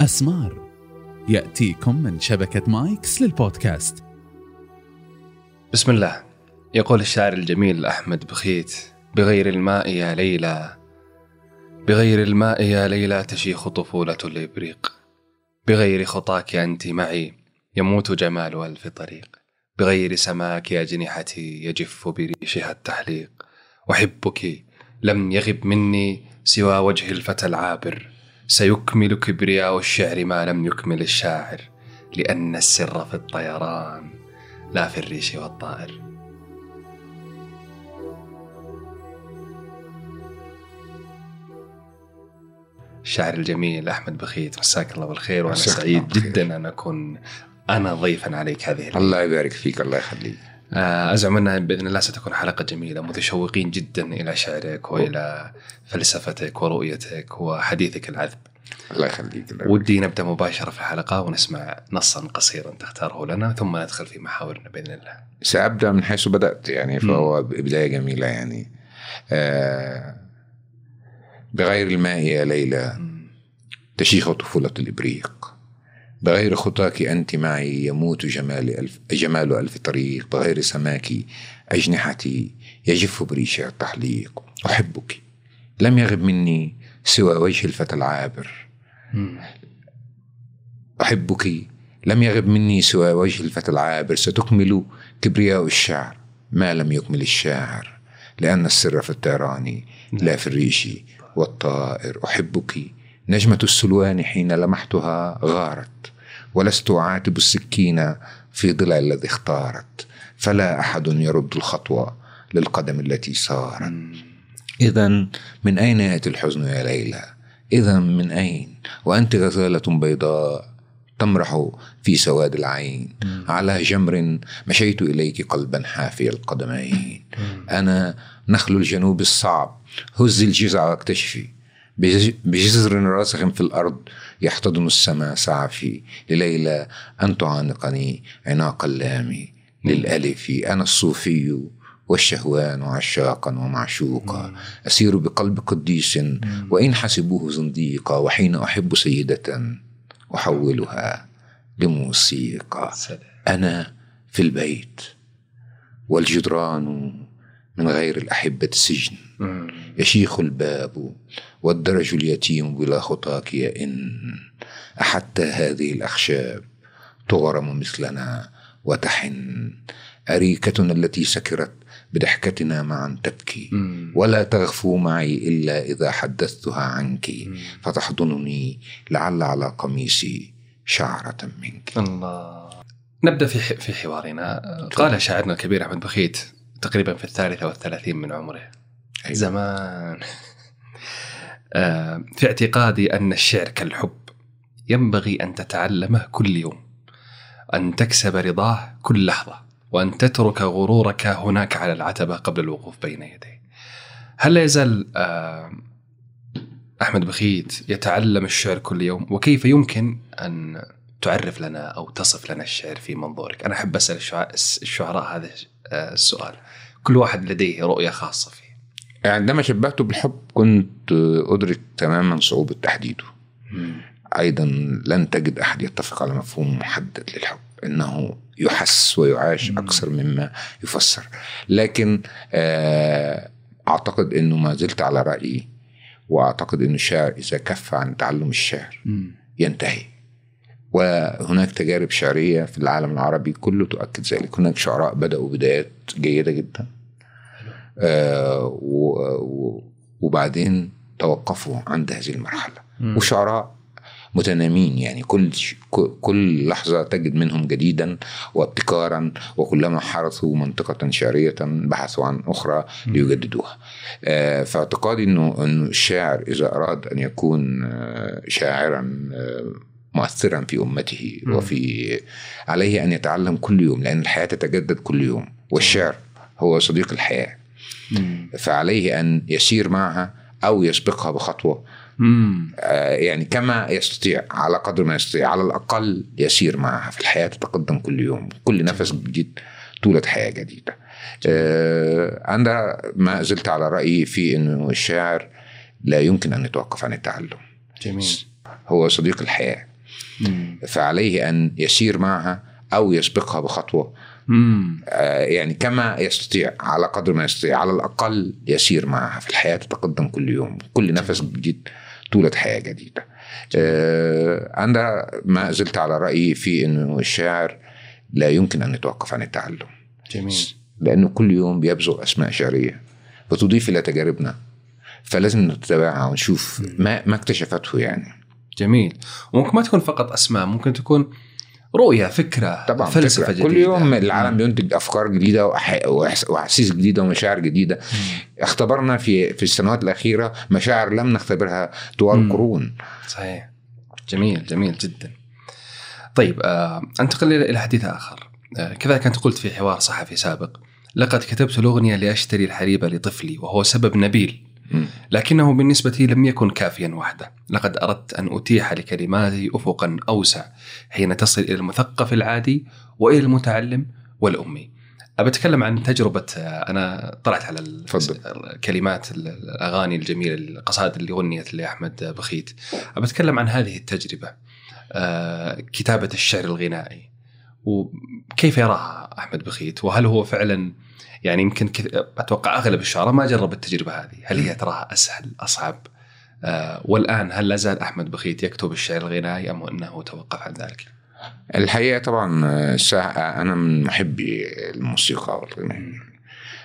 أسمار. يأتيكم من شبكة مايكس للبودكاست. بسم الله. يقول الشاعر الجميل أحمد بخيت بغير الماء يا ليلى بغير الماء يا ليلى تشيخ طفولة الإبريق. بغير خطاك أنت معي يموت جمال ألف طريق. بغير سماك أجنحتي يجف بريشها التحليق. أحبك لم يغب مني سوى وجه الفتى العابر. سيكمل كبرياء الشعر ما لم يكمل الشاعر لأن السر في الطيران لا في الريش والطائر الشاعر الجميل أحمد بخيت مساك الله بالخير وأنا سعيد. جدا أن أكون أنا ضيفا عليك هذه الليلة. الله يبارك فيك الله يخليك آه، أزعم أنها بإذن الله ستكون حلقة جميلة متشوقين جدا إلى شعرك وإلى فلسفتك ورؤيتك وحديثك العذب. الله يخليك. ودي نبدأ مباشرة في الحلقة ونسمع نصا قصيرا تختاره لنا ثم ندخل في محاورنا بإذن الله. سأبدأ من حيث بدأت يعني فهو بداية جميلة يعني. آه بغير الماء يا ليلى تشيخ طفولة الإبريق. بغير خطاك أنت معي يموت جمال ألف, جمال ألف طريق بغير سماك أجنحتي يجف بريشها التحليق. أحبك. لم يغب مني سوى وجه الفتى العابر. أحبك. لم يغب مني سوى وجه الفتى العابر. ستكمل كبرياء الشعر. ما لم يكمل الشاعر لأن السر في الطيران لا في الريش والطائر. أحبك. نجمة السلوان حين لمحتها غارت. ولست أعاتب السكين في ضلع الذي اختارت. فلا أحد يرد الخطوة للقدم التي سارت. إذا من أين يأتي الحزن يا ليلى؟ إذا من أين؟ وأنت غزالة بيضاء تمرح في سواد العين. على جمر مشيت إليك قلبا حافي القدمين. أنا نخل الجنوب الصعب. هز الجزع واكتشفي. بج- بجزر راسخ في الأرض. يحتضن السماء سعفي لليلى أن تعانقني عناق اللام للألف. أنا الصوفي والشهوان عشاقا ومعشوقا. أسير بقلب قديس وإن حسبوه زنديقا وحين أحب سيدة أحولها لموسيقى. أنا في البيت والجدران من غير الأحبة سجن. يشيخ الباب والدرج اليتيم بلا خطاك يئن أحتى هذه الأخشاب تغرم مثلنا وتحن. أريكتنا التي سكرت بضحكتنا معا تبكي. ولا تغفو معي إلا إذا حدثتها عنك. فتحضنني لعل على قميصي شعرة منك. الله. نبدأ في في حوارنا. قال شاعرنا الكبير أحمد بخيت تقريبا في الثالثة والثلاثين من عمره. أيوة. زمان. آه، في اعتقادي أن الشعر كالحب. ينبغي أن تتعلمه كل يوم. أن تكسب رضاه كل لحظة. وأن تترك غرورك هناك على العتبة قبل الوقوف بين يديه. هل لا يزال آه، أحمد بخيت يتعلم الشعر كل يوم؟ وكيف يمكن أن تعرف لنا أو تصف لنا الشعر في منظورك؟ أنا أحب أسأل الشعراء, هذا آه، السؤال. كل واحد لديه رؤية خاصة فيه. عندما شبهته بالحب كنت أدرك تماما صعوبة تحديده. أيضا لن تجد أحد يتفق على مفهوم محدد للحب إنه يحس ويعاش. أكثر مما يفسر. لكن آه، أعتقد أنه ما زلت على رأيي وأعتقد أن الشاعر إذا كف عن تعلم الشعر ينتهي. وهناك تجارب شعرية في العالم العربي كله تؤكد ذلك. هناك شعراء بدأوا بدايات جيدة جدا. وبعدين توقفوا عند هذه المرحلة. وشعراء متنامين يعني كل كل لحظة تجد منهم جديدا وابتكارا وكلما حرثوا منطقة شعرية بحثوا عن أخرى ليجددوها. آه، فاعتقادي أنه أنه الشاعر إذا أراد أن يكون آه، شاعرا آه، مؤثرا في أمته مم. وفي عليه أن يتعلم كل يوم لأن الحياة تتجدد كل يوم. والشعر هو صديق الحياة. فعليه أن يسير معها أو يسبقها بخطوة. آه، يعني كما يستطيع على قدر ما يستطيع على الأقل يسير معها في الحياة تتقدم كل يوم كل نفس جديد طولة حياة جديدة. آه، أنا ما زلت على رأيي في أنه الشاعر لا يمكن أن يتوقف عن التعلم. جميل. هو صديق الحياة. مم. فعليه أن يسير معها أو يسبقها بخطوة. مم. آه، يعني كما يستطيع على قدر ما يستطيع على الأقل يسير معها في الحياة تتقدم كل يوم كل نفس جديد طولة حياة جديدة. آه، أنا ما زلت على رأيي في إنه الشاعر لا يمكن أن يتوقف عن التعلم. جميل. لأنه كل يوم بيبذل أسماء شعرية بتضيف إلى تجاربنا. فلازم نتابعها ونشوف ما ما اكتشفته يعني. جميل. وممكن ما تكون فقط أسماء ممكن تكون رؤية فكرة طبعا فلسفة فكرة. جديدة. كل يوم العالم بينتج أفكار جديدة وأحاسيس جديدة ومشاعر جديدة. اختبرنا في في السنوات الأخيرة مشاعر لم نختبرها طوال. قرون. صحيح. جميل جميل جدا. طيب آه أنتقل إلى إلى حديث آخر. آه كذلك أنت قلت في حوار صحفي سابق لقد كتبت الأغنية لأشتري الحليب لطفلي وهو سبب نبيل. لكنه بالنسبة لي لم يكن كافيا وحده. لقد أردت أن أتيح لكلماتي أفقا أوسع حين تصل إلى المثقف العادي وإلى المتعلم والأمي. أتكلم عن تجربة أنا طلعت على ال- الأغاني الجميلة القصائد اللي غنيت لأحمد بخيت. أتكلم عن هذه التجربة آه، كتابة الشعر الغنائي. وكيف يراها أحمد بخيت؟ وهل هو فعلا يعني يمكن كث... أتوقع أغلب الشعراء ما جرب التجربة هذه، هل هي تراها أسهل أصعب؟ آه والآن هل لا زال أحمد بخيت يكتب الشعر الغنائي أم أنه توقف عن ذلك؟ الحقيقة طبعا آه، سا- أنا من محبي الموسيقى والغناء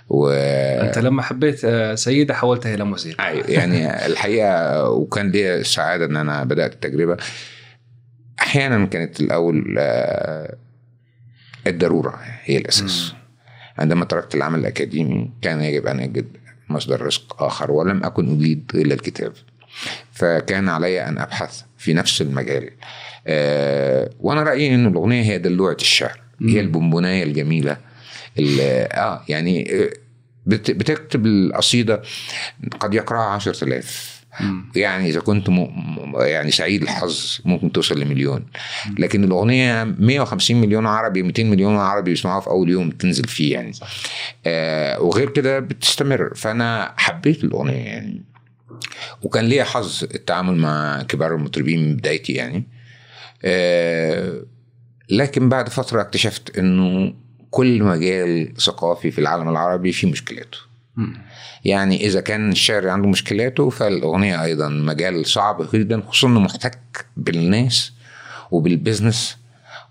و أنت لما حبيت آه سيدة حولتها إلى موسيقى. يعني الحقيقة وكان لي السعاده إن أنا بدأت التجربة أحيانا كانت الأول آه، الضرورة هي الأساس عندما تركت العمل الأكاديمي كان يجب أن أجد مصدر رزق آخر ولم أكن أريد إلا الكتاب فكان علي أن أبحث في نفس المجال آه، وأنا رأيي أن الأغنية هي دلوعة الشعر هي مم. البونبونايه الجميلة ال- آه يعني آه، بت- بتكتب القصيدة قد يقرأها عشرة آلاف. يعني إذا كنت م... يعني سعيد الحظ ممكن توصل لمليون. لكن الأغنية 150 مليون عربي 200 مليون عربي بيسمعوها في أول يوم تنزل فيه يعني. آه وغير كده بتستمر. فأنا حبيت الأغنية يعني. وكان ليا حظ التعامل مع كبار المطربين من بدايتي يعني. آه لكن بعد فترة اكتشفت إنه كل مجال ثقافي في العالم العربي فيه مشكلاته. يعني إذا كان الشاعر عنده مشكلاته فالأغنية أيضا مجال صعب جدا خصوصا إنه محتك بالناس وبالبزنس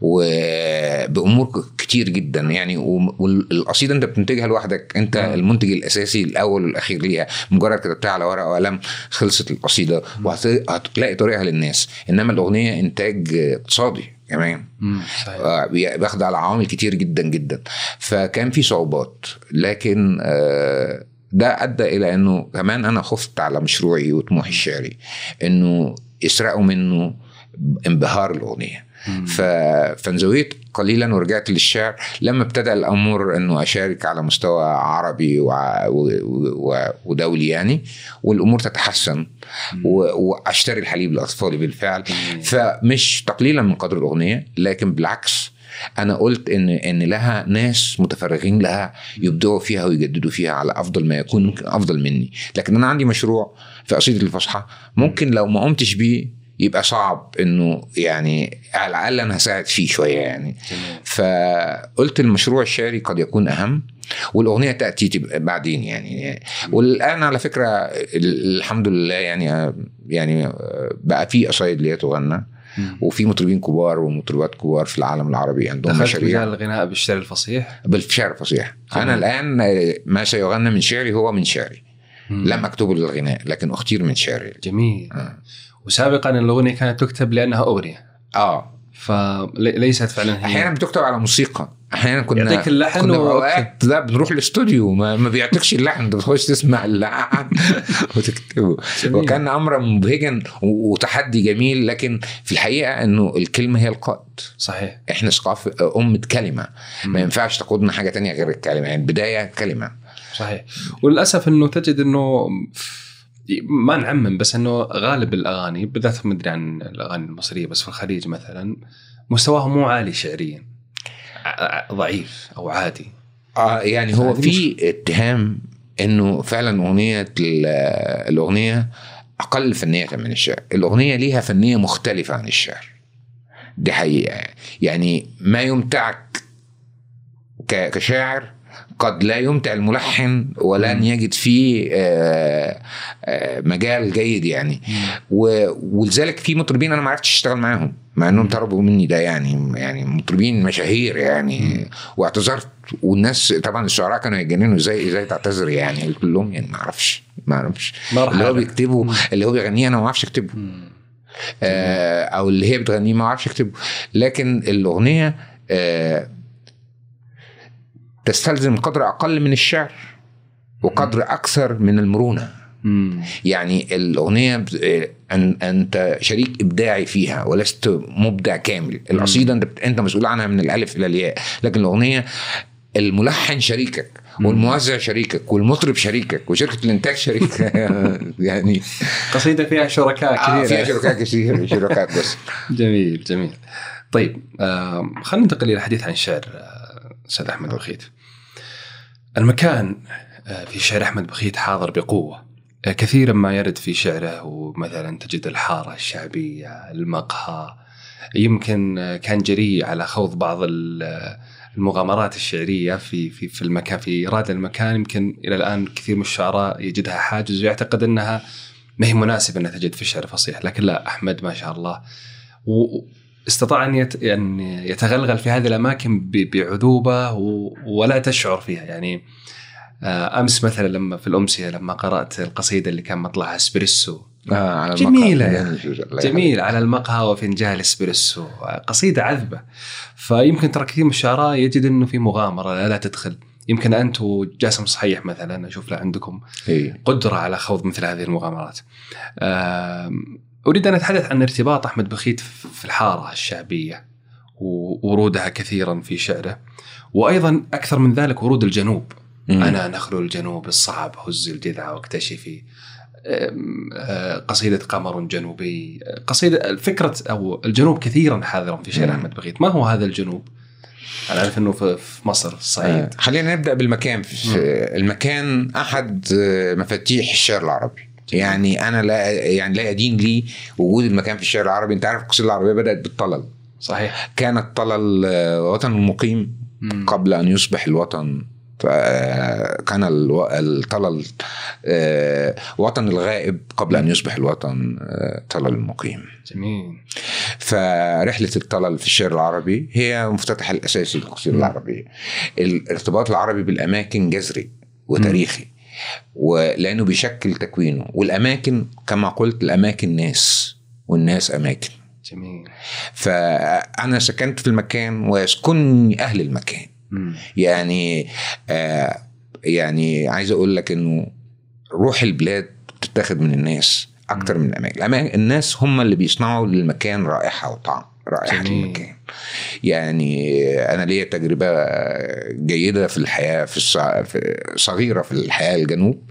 وبأمور كتير جدا. يعني والقصيدة أنت بتنتجها لوحدك أنت مم. المنتج الأساسي الأول والأخير ليها. مجرد كتبتها على ورقة وقلم خلصت القصيدة وهتلاقي طريقها للناس. إنما الأغنية إنتاج اقتصادي. كمان. آه، بي- بيخضع على عوامل كتير جدا جدا. فكان في صعوبات. لكن آه، ده أدى إلى إنه كمان أنا خفت على مشروعي وطموحي الشعري إنه يسرقوا منه انبهار الأغنية. فانزويت قليلا ورجعت للشعر لما ابتدى الامر إنه أشارك على مستوى عربي. ودولي يعني والأمور تتحسن. وأشتري الحليب لأطفالي بالفعل. فمش تقليلا من قدر الأغنية لكن بالعكس أنا قلت ان إن لها ناس متفرغين لها يبدعوا فيها ويجددوا فيها على أفضل ما يكون ممكن أفضل مني لكن أنا عندي مشروع في قصيدة الفصحى ممكن لو ما قمتش بيه يبقى صعب إنه يعني على الأقل أنا هساعد فيه شوية يعني. فقلت المشروع الشعري قد يكون أهم والأغنية تأتي بعدين يعني والآن على فكرة ال- الحمد لله يعني يعني بقى في قصايد ليا تغنى. وفي مطربين كبار ومطربات كبار في العالم العربي عندهم دخلت مشاريع الغناء بالشعر الفصيح بالشعر الفصيح. أنا الآن ما سيغنى من شعري هو من شعري مم. لم اكتبه للغناء لكن أختير من شعري جميل آه. وسابقا الأغنية كانت تكتب لأنها أغنية. آه. فليست فعلا هي. أحيانا بتكتب على موسيقى. أحيانا كنا يعطيك اللحن كنا أوقات لا بنروح الاستوديو ما, ما بيعطيكش اللحن انت بتخش تسمع اللحن وتكتبه. وكان امرا مبهجا وتحدي جميل لكن في الحقيقة إنه الكلمة هي القائد. صحيح. إحنا ثقافه امه كلمة. ما. ينفعش تقودنا حاجة تانية غير الكلمة. يعني البداية كلمة. صحيح. وللأسف إنه تجد إنه ما نعمم بس إنه غالب الأغاني بالذات ما أدري عن الأغاني المصرية بس في الخليج مثلا مستواها مو عالي شعريا. ضعيف أو عادي. آه يعني هو في اتهام إنه فعلا أغنية ال- الأغنية أقل فنية من الشعر. الأغنية ليها فنية مختلفة عن الشعر. دي حقيقة. يعني ما يمتعك كشاعر قد لا يمتع الملحن ولن يجد فيه آه، آه، مجال جيد يعني. ولذلك في مطربين أنا ما عرفتش أشتغل معاهم مع إنهم طلبوا مني ده يعني يعني مطربين مشاهير يعني. واعتذرت والناس طبعا الشعراء كانوا يتجننوا إزاي إزاي تعتذر يعني؟ قلت لهم يعني ما أعرفش ما أعرفش. اللي هو. بيكتبه اللي هو بيغنيه أنا ما أعرفش أكتبه. آه، أو اللي هي بتغنيه ما أعرفش أكتبه. لكن الأغنية آه، تستلزم قدر أقل من الشعر وقدر أكثر من المرونة. مم. يعني الأغنية أن أنت شريك إبداعي فيها ولست مبدع كامل. القصيدة أنت أنت مسؤول عنها من الألف إلى الياء. لكن الأغنية الملحن شريكك والموزع شريكك والمطرب شريكك وشركة الإنتاج شريك يعني قصيدة فيها شركاء آه كثير فيها شركاء كثير شركاء بس. جميل جميل. طيب آه خلينا ننتقل إلى الحديث عن الشعر آه، أستاذ أحمد بخيت المكان آه في شعر أحمد بخيت حاضر بقوة. آه كثيرا ما يرد في شعره ومثلا تجد الحارة الشعبية المقهى. يمكن آه، كان جريء على خوض بعض ال- المغامرات الشعرية في في في المكان في إيراد المكان. يمكن إلى الآن كثير من الشعراء يجدها حاجز ويعتقد أنها ما هي مناسبة أنها تجد في الشعر الفصيح لكن لا أحمد ما شاء الله استطاع أن يت... أن يتغلغل في هذه الأماكن ب... بعذوبة و... ولا تشعر فيها يعني آه، أمس مثلا لما في الأمسية لما قرأت القصيدة اللي كان مطلعها اسبريسو آه على جميلة المقهى. يعني. جميل على المقهى وفنجان اسبريسو قصيدة عذبة فيمكن ترى كثير من الشعراء يجد إنه في مغامرة لا, تدخل يمكن أنت وجاسم صحيح مثلا أشوف لا عندكم إيه. قدرة على خوض مثل هذه المغامرات أريد أن أتحدث عن ارتباط أحمد بخيت في الحارة الشعبية وورودها كثيرا في شعره وأيضا أكثر من ذلك ورود الجنوب مم. أنا نخل الجنوب الصعب هز الجذع واكتشفي آه، قصيدة قمر جنوبي قصيدة فكرة أو الجنوب كثيرا حاضرا في شعر. أحمد بخيت ما هو هذا الجنوب؟ أنا أعرف أنه في مصر الصعيد آه. خلينا نبدأ بالمكان في المكان أحد آه، مفاتيح الشعر العربي يعني أنا لا يعني لا يدين لي وجود المكان في الشعر العربي. أنت عارف القصيده العربية بدأت بالطلل. صحيح. كان الطلل آه، وطن المقيم مم. قبل أن يصبح الوطن. آه، كان الطلل آه، وطن الغائب قبل أن يصبح الوطن طلل المقيم. جميل. فرحلة الطلل في الشعر العربي هي المفتتح الأساسي للقصيدة مم. العربية. الارتباط العربي بالأماكن جذري وتاريخي. ولأنه بيشكل تكوينه. والأماكن كما قلت الأماكن ناس والناس أماكن. جميل. فأنا سكنت في المكان ويسكنني أهل المكان. مم. يعني آه يعني عايز أقول لك إنه روح البلاد بتتاخد من الناس أكتر من الأماكن. الأماكن- الناس هم اللي بيصنعوا للمكان رائحة وطعم. جميل. المكان يعني أنا ليا تجربة جيدة في الحياة في, الصع... في صغيرة في الحياة الجنوب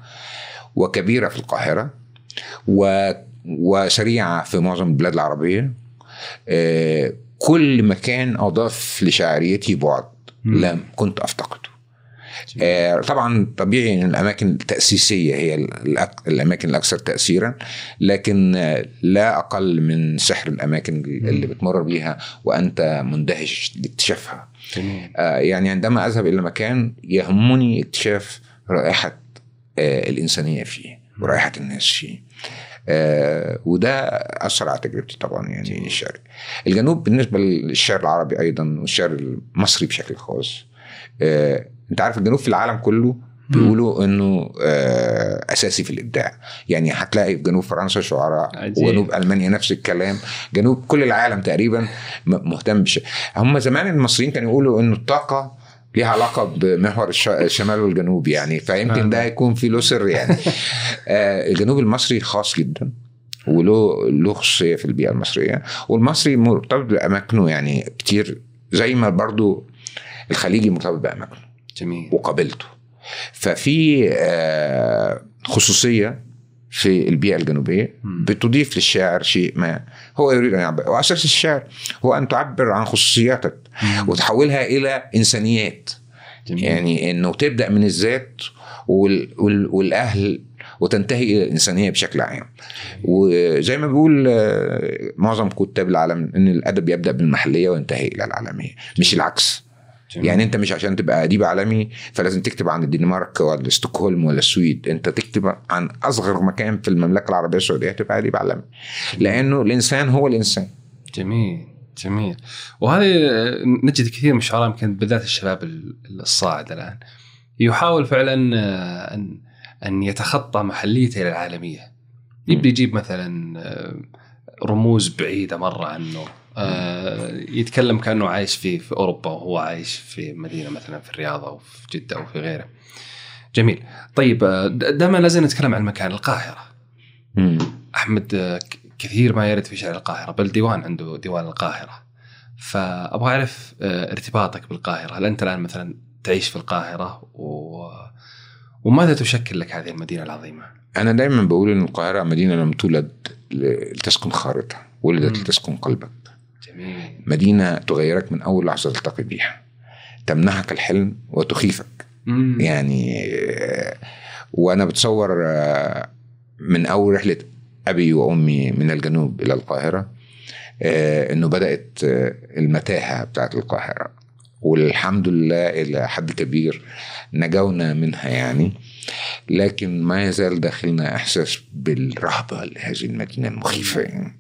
وكبيرة في القاهرة و... وسريعة في معظم البلاد العربية آه، كل مكان أضاف لشاعريتي بعد. لم كنت أفتقده آه، طبعا طبيعي إن الأماكن التأسيسية هي الأك- الأماكن الأكثر تاثيرا لكن لا أقل من سحر الأماكن اللي بتمر بيها وأنت مندهش لاكتشافها آه، يعني عندما أذهب إلى مكان يهمني اكتشاف رائحة آه، الإنسانية فيه ورائحة الناس فيه. آه، وده أثر على تجربتي طبعا يعني الشعر. الجنوب بالنسبة للشعر العربي أيضا والشعر المصري بشكل خاص آه، انت عارف الجنوب في العالم كله بيقولوا إنه آه، أساسي في الإبداع. يعني هتلاقي في جنوب فرنسا شعراء. وجنوب ألمانيا نفس الكلام. جنوب كل العالم تقريبا مهتم بش هم زمان المصريين كانوا يقولوا إنه الطاقة ليها علاقة بمحور الش- الشمال والجنوب يعني. فيمكن ده يكون في له سر يعني. آه، الجنوب المصري خاص جدا وله له خصوصية في البيئة المصرية. والمصري مرتبط بأماكنه يعني كتير. زي ما برضو الخليجي مرتبط باماكنه جميل. وقابلته. ففي آه، خصوصية في البيئة الجنوبية. بتضيف للشاعر شيء ما. هو يريد أن يعبر. وأساس الشعر هو أن تعبر عن خصوصياتك. وتحولها إلى إنسانيات. جميل. يعني إنه تبدأ من الذات وال وال والأهل وتنتهي إلى الإنسانية بشكل عام. وزي ما بيقول آه، معظم كتاب العالم إن الأدب يبدأ بالمحلية وينتهي إلى العالمية مش العكس. جميل. يعني انت مش عشان تبقى أديب عالمي فلازم تكتب عن الدنمارك ولا ستوكهولم ولا السويد. انت تكتب عن أصغر مكان في المملكة العربية السعودية تبقى أديب عالمي. لأنه الإنسان هو الإنسان. جميل جميل. وهذه نجد كثير من الشعراء يمكن بالذات الشباب الصاعد الآن يحاول فعلا أن أن يتخطى محليته إلى العالميه يبدا يجيب مثلا آه، رموز بعيدة مرة عنه. يتكلم كأنه عايش في في أوروبا وهو عايش في مدينة مثلا في الرياض أو في جدة أو في غيره. جميل. طيب آه، دائما لازم نتكلم عن المكان القاهرة. مم. أحمد آه، كثير ما يرد في شعر القاهرة بل ديوان عنده ديوان القاهرة. فأبغى أعرف آه، ارتباطك بالقاهرة، هل أنت الآن مثلا تعيش في القاهرة و... وماذا تشكل لك هذه المدينة العظيمة؟ أنا دايما بقول إن القاهرة مدينة لم تولد لتسكن خارطها ولدت. لتسكن قلبك مدينة تغيرك من أول لحظة تلتقي بيها. تمنحك الحلم وتخيفك. مم. يعني آه، وأنا بتصور آه، من أول رحلة أبي وأمي من الجنوب إلى القاهرة آه، إنه بدأت آه، المتاهة بتاعت القاهرة. والحمد لله إلى حد كبير نجونا منها يعني. لكن ما يزال داخلنا إحساس بالرهبة لهذه المدينة المخيفه يعني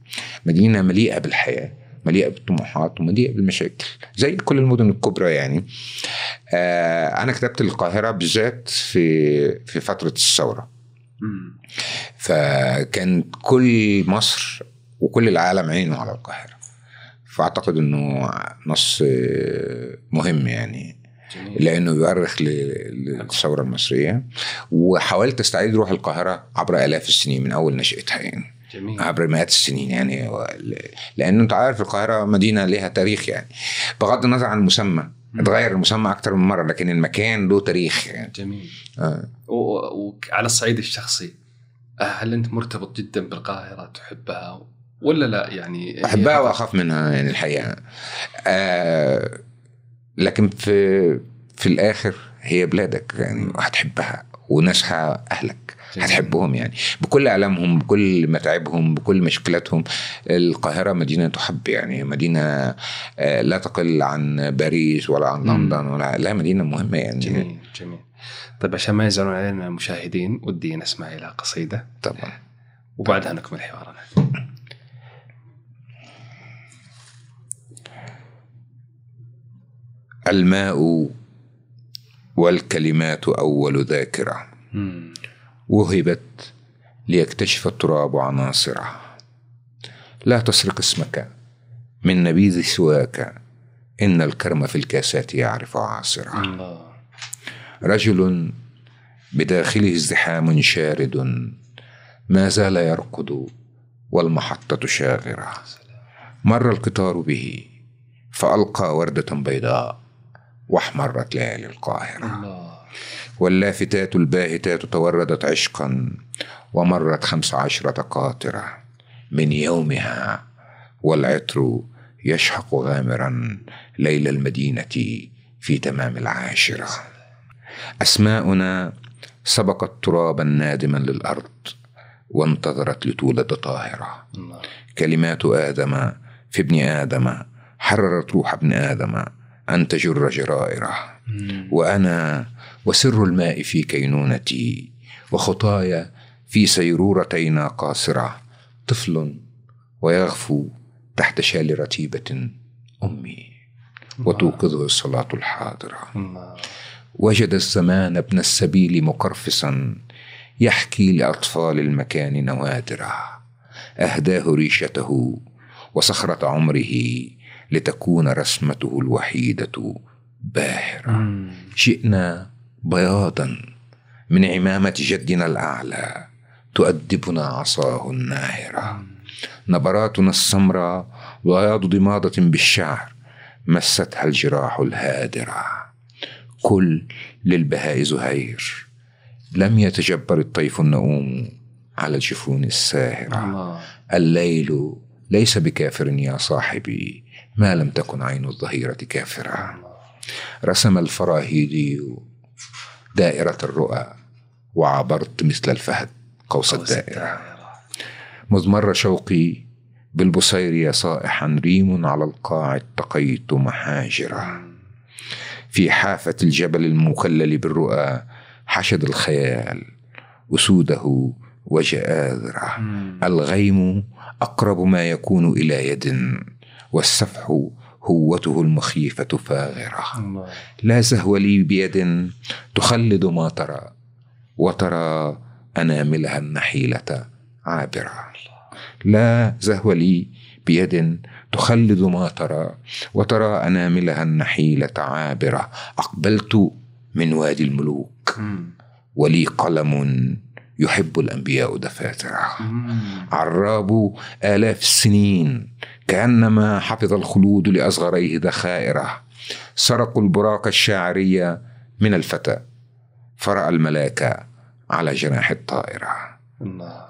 مدينة مليئة بالحياة. مليئة بالطموحات ومليئة بالمشاكل زي كل المدن الكبرى يعني. آه أنا كتبت القاهرة بالذات في في فترة الثورة. فكان كل مصر وكل العالم عينه على القاهرة. فأعتقد إنه نص آه، مهم يعني جميل. لأنه يؤرخ للثورة المصرية. وحاولت استعيد روح القاهرة عبر آلاف السنين من أول نشأتها يعني. جميل. عبر مئات السنين يعني لأنه أنت عارف القاهرة مدينة لها تاريخ يعني بغض النظر عن المسمى اتغير المسمى أكتر من مرة لكن المكان له تاريخ يعني جميل. آه. وعلى الصعيد الشخصي هل أنت مرتبط جدا بالقاهرة تحبها ولا لا يعني بحبها وأخاف منها يعني الحقيقة آه لكن في في الآخر هي بلادك يعني وهتحبها وناسها أهلك. هتحبهم يعني. بكل الامهم بكل متاعبهم بكل مشكلاتهم القاهرة مدينة تحب يعني. مدينة آه، لا تقل عن باريس ولا عن. لندن ولا لا مدينة مهمة يعني. جميل جميل. طيب عشان ما يزعلون علينا المشاهدين ودي نسمع إلى قصيدة. طبعا. وبعدها نكمل حوارنا. الماء والكلمات أول ذاكرة. مم. وهبت ليكتشف التراب عناصره لا تسرق اسمك من نبيذ سواك إن الكرم في الكاسات يعرف عاصره الله. رجل بداخله ازدحام شارد ما زال يرقد والمحطة شاغرة. مر القطار به فألقى وردة بيضاء واحمرت ليالي القاهرة. الله. واللافتات الباهتات توردت عشقا ومرت خمس عشرة قاطرة. من يومها والعطر يشحق غامرا ليل المدينة في تمام العاشرة. أسماؤنا سبقت ترابا نادما للأرض وانتظرت لتولد طاهرة. كلمات آدم في ابن آدم حررت روح ابن آدم أن تجر جرائره. وأنا وسر الماء في كينونتي وخطايا في سيرورتينا قاصرة طفل ويغفو تحت شال رتيبة أمي. وتوقظه الصلاة الحاضرة. وجد الزمان ابن السبيل مقرفصا يحكي لأطفال المكان نوادره أهداه ريشته وصخرة عمره لتكون رسمته الوحيدة باهرة. مم. بياضا من عمامة جدنا الأعلى تؤدبنا عصاه الناهرة نبراتنا السمراء بياض ضمادة بالشعر مستها الجراح الهادرة كل للبهاء زهير لم يتجبر الطيف النؤوم على الجفون الساهرة الله. الليل ليس بكافر يا صاحبي ما لم تكن عين الظهيرة كافرة. رسم الفراهيدي دائرة الرؤى وعبرت مثل الفهد قوس الدائرة. مذ مر شوقي بالبصير صائحا ريم على القاع اتقيت محاجرة. في حافة الجبل المكلل بالرؤى حشد الخيال أسوده وجآذره الغيم أقرب ما يكون إلى يد والسفح هوته المخيفة فاغرة. لا زهو لي بيد تخلد ما ترى وترى أناملها النحيلة عابرة. لا زهو لي بيد تخلد ما ترى وترى أناملها النحيلة عابرة. أقبلت من وادي الملوك. ولي قلم يحب الأنبياء دفاترة. عراب آلاف السنين كأنما حفظ الخلود لأصغريه ذخائره. سرقوا البراق الشاعرية من الفتى. فرأى الملاك على جناح الطائرة.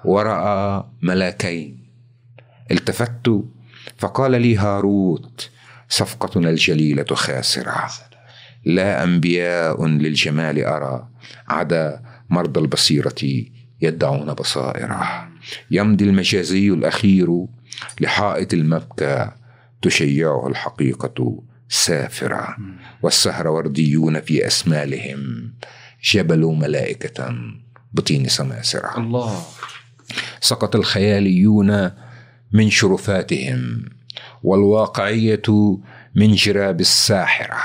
ورأى ملاكين. التفت فقال لي هاروت صفقتنا الجليلة خاسرة. لا أنبياء للجمال أرى عدا مرضى البصيرة يدعون بصائره. يمضي المجازي الأخير لحائط المبكى تشيعه الحقيقة سافرة والسهر ورديون في أسمالهم جبل ملائكة بطين سماسرة الله. سقط الخياليون من شرفاتهم والواقعية من جراب الساحرة.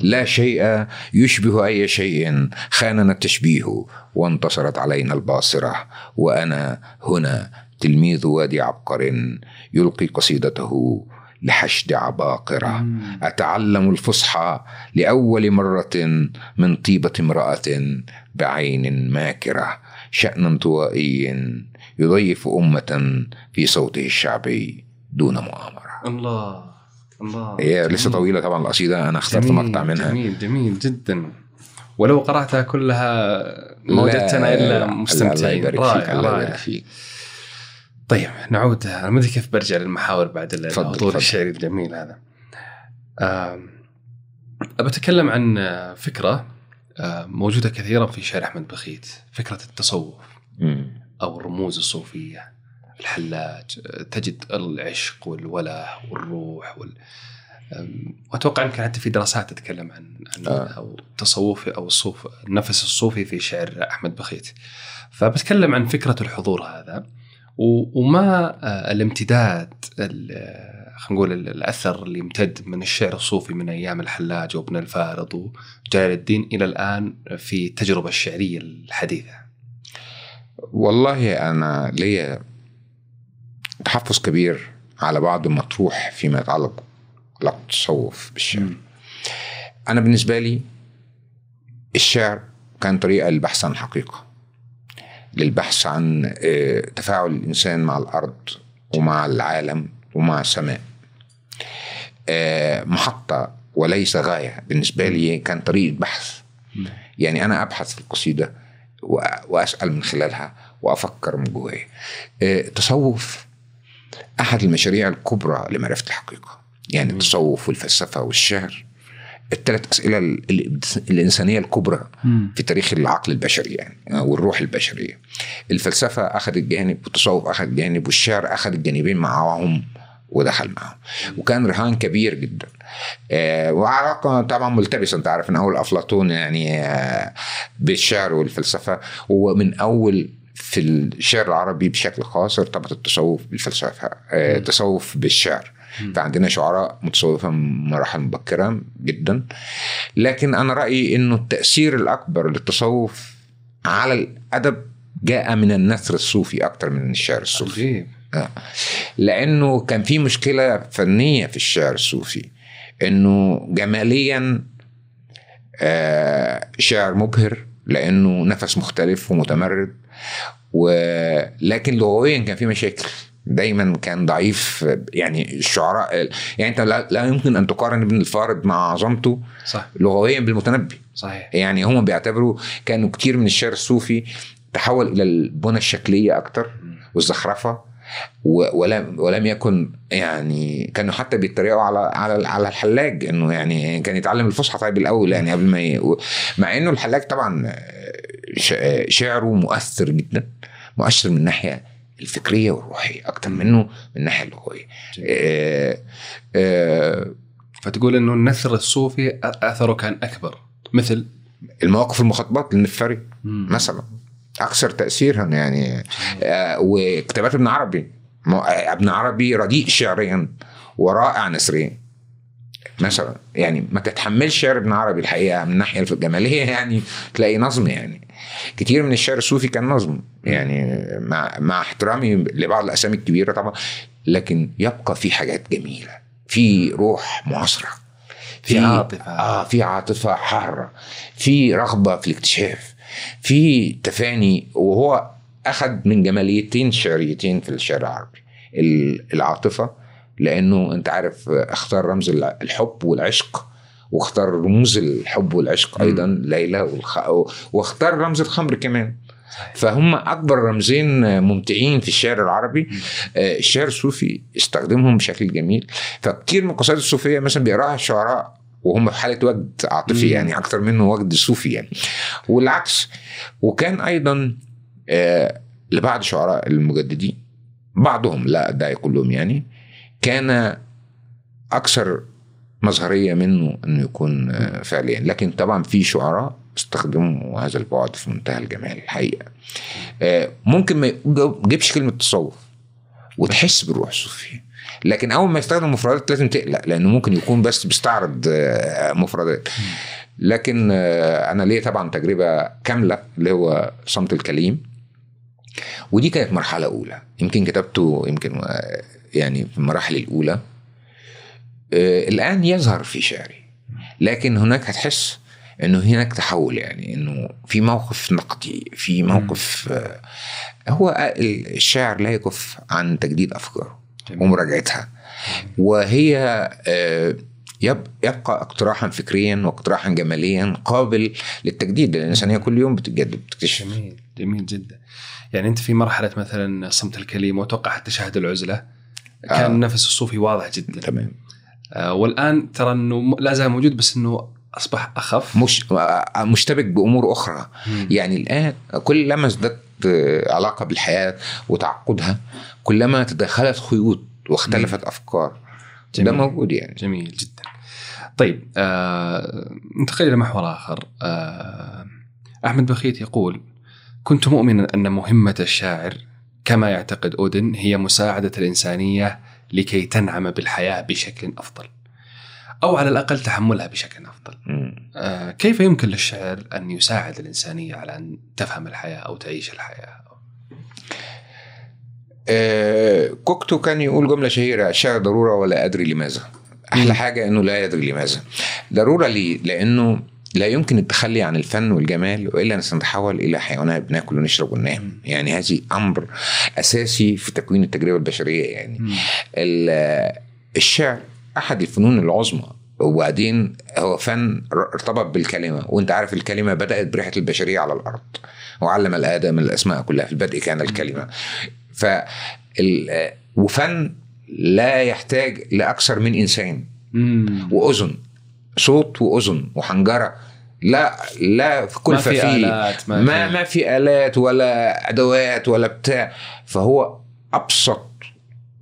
لا شيء يشبه أي شيء. خاننا التشبيه وانتصرت علينا الباصرة. وأنا هنا تلميذ وادي عبقر يلقي قصيدته لحشد عباقرة. أتعلم الفصحى لأول مرة من طيبة امرأة بعين ماكرة. شأن انطوائي يضيف أمة في صوته الشعبي دون مؤامرة. الله. الله هي لسه طويلة طبعا القصيدة أنا أخترت جميل مقطع منها جميل جميل جدا ولو قرأتها كلها ما وجدتنا إلا مستمتعين الله يبارك فيك رائع الله رائع يبارك فيك طيب نعود أنا ما أدري كيف برجع للمحاور بعد الحضور. الشعري الجميل هذا. آم، ابى أتكلم عن فكرة آه، موجودة كثيرا في شعر أحمد بخيت، فكرة التصوف. أو الرموز الصوفية. الحلاج تجد العشق والوله والروح وال واتوقع انك حتى في دراسات تتكلم عن عن آه. أو التصوف أو الصوف النفس الصوفي في شعر أحمد بخيت. فبتكلم عن فكرة الحضور هذا و- وما آه، الامتداد ال- خلينا نقول ال- الأثر اللي يمتد من الشعر الصوفي من أيام الحلاج وابن الفارض وجلال الدين إلى الآن في التجربة الشعرية الحديثة. والله أنا ليا تحفظ كبير على بعض المطروح فيما يتعلق علاقة التصوف بالشعر. أنا بالنسبة لي الشعر كان طريقة للبحث عن الحقيقة للبحث عن آه، تفاعل الإنسان مع الأرض ومع العالم ومع السماء. آه، محطة وليس غاية بالنسبة لي كان طريقة بحث. يعني أنا أبحث في القصيدة وأ- وأسأل من خلالها وأفكر من جوايا. آه، التصوف أحد المشاريع الكبرى لمعرفة الحقيقة يعني التصوف والفلسفة والشعر. الثلاث أسئلة ال- ال- الإنسانية الكبرى في تاريخ العقل البشري يعني والروح البشرية. الفلسفة أخذت جانب والتصوف أخذ جانب والشعر أخذ الجانبين معهم ودخل معهم وكان رهان كبير جدا. آه وعلاقة طبعا ملتبسة أنت عارف من أول أفلاطون يعني آه بالشعر والفلسفة. ومن أول في الشعر العربي بشكل خاص ارتبط التصوف بالفلسفة آه التصوف بالشعر. فعندنا شعراء متصوفة من مراحل مبكرة جدا. لكن أنا رأيي أنه التأثير الأكبر للتصوف على الأدب جاء من النثر الصوفي أكثر من الشعر الصوفي. عجيب. آه. لأنه كان في مشكلة فنية في الشعر الصوفي إنه جماليا آه شعر مبهر لأنه نفس مختلف ومتمرد. ولكن لغويا كان في مشاكل. دايما كان ضعيف يعني الشعراء يعني أنت لا, لا يمكن أن تقارن ابن الفارض مع عظمته صح لغويا بالمتنبي. صحيح. يعني هم بيعتبروا كانوا كتير من الشعر الصوفي تحول إلى البنى الشكلية أكتر والزخرفة ولم ولم يكن يعني كانوا حتى بيتريقوا على على على الحلاج إنه يعني كان يتعلم الفصحى طيب الأول يعني قبل ما ي... مع إنه الحلاج طبعا شعره مؤثر جدا مؤثر من الناحية الفكرية والروحية أكتر منه من الناحية اللغويه آه آه فتقول إنه النثر الصوفي أثره كان أكبر مثل؟ المواقف المخاطبات للنفاري مم. مثلا أكثر تاثيرا يعني آه وكتابات ابن عربي ابن عربي رديء شعريا ورائع نثريا. مثلا يعني ما تتحملش شعر ابن عربي الحقيقة من الناحية الجمالية يعني تلاقي نظم يعني. كتير من الشعر الصوفي كان نظم. يعني مع مع احترامي لبعض الأسامي الكبيرة طبعا لكن يبقى في حاجات جميلة. في روح معاصرة. في عاطفة. آه في عاطفة حارة. في رغبة في الاكتشاف. في تفاني وهو أخذ من جماليتين شعريتين في الشعر العربي. ال- العاطفة لأنه أنت عارف أختار رمز الحب والعشق. واختار رموز الحب والعشق. أيضا ليلى والخ... واختار رمز الخمر كمان. فهم أكبر رمزين ممتعين في الشعر العربي. آه، الشعر الصوفي استخدمهم بشكل جميل. فكتير من القصائد الصوفية مثلا بيقراها الشعراء وهم في حالة وجد عاطفي. يعني أكتر منه وجد صوفي يعني. والعكس وكان أيضا آه، لبعض شعراء المجددين بعضهم لا ادعي كلهم يعني كان أكثر مظهرية منه إنه يكون آه، فعليا. لكن طبعا في شعراء استخدموا هذا البعد في منتهى الجمال الحقيقة. آه، ممكن ما يجيبش كلمة تصوف وتحس بالروح الصوفية لكن أول ما يستخدم مفردات لازم تقلق لأنه ممكن يكون بس بيستعرض آه، مفردات. لكن أنا ليا طبعا تجربة كاملة اللي هو صمت الكليم. ودي كانت مرحلة أولى. يمكن كتبته يمكن يعني في المراحل الأولى. الآن يظهر في شعري. لكن هناك هتحس إنه هناك تحول يعني إنه في موقف نقدي في موقف آه، هو الشاعر لا يكف عن تجديد أفكاره. ومراجعتها. وهي آه، يب- يبقى اقتراحا فكريا واقتراحا جماليا قابل للتجديد لأن الانسانيه كل يوم بتتجدد بتكتشف. جميل جميل جدا. يعني أنت في مرحلة مثلا صمت الكليم وأتوقع حتى شهد العزلة. كان آه. النفس الصوفي واضح جدا. تمام. آه والآن ترى إنه لا زال موجود بس إنه أصبح أخف. مش آه، مشتبك بأمور أخرى. مم. يعني الآن كلما ازددت آه، علاقة بالحياة وتعقدها كلما تدخلت خيوط واختلفت أفكار. ده جميل. موجود يعني. جميل جدا. طيب آه ننتقل إلى محور آخر. آه أحمد بخيت يقول كنت مؤمنا أن مهمة الشاعر كما يعتقد أودن هي مساعدة الإنسانية لكي تنعم بالحياة بشكل أفضل. أو على الأقل تحملها بشكل أفضل. آه كيف يمكن للشعر أن يساعد الإنسانية على أن تفهم الحياة أو تعيش الحياة؟ آه، كوكتو كان يقول جملة شهيرة الشعر ضرورة ولا أدري لماذا؟ أحلى. حاجة إنه لا يدري لماذا. ضرورة ليه؟ لأنه لا يمكن التخلي عن الفن والجمال وإلا سنتحول إلى حيوانات بناكل ونشرب وننام. يعني هذه أمر أساسي في تكوين التجربة البشرية. يعني ال- الشعر أحد الفنون العظمى. وبعدين هو فن ارتبط بالكلمة. وأنت عارف الكلمة بدأت بريحة البشرية على الأرض. وعلم الآدم الأسماء كلها. في البدء كان الكلمة. ف وفن لا يحتاج لأكثر من إنسان. وأذن. صوت وأذن وحنجره لا لا في كل ما في آلات، ما ما, ما في آلات ولا أدوات ولا بتاع. فهو أبسط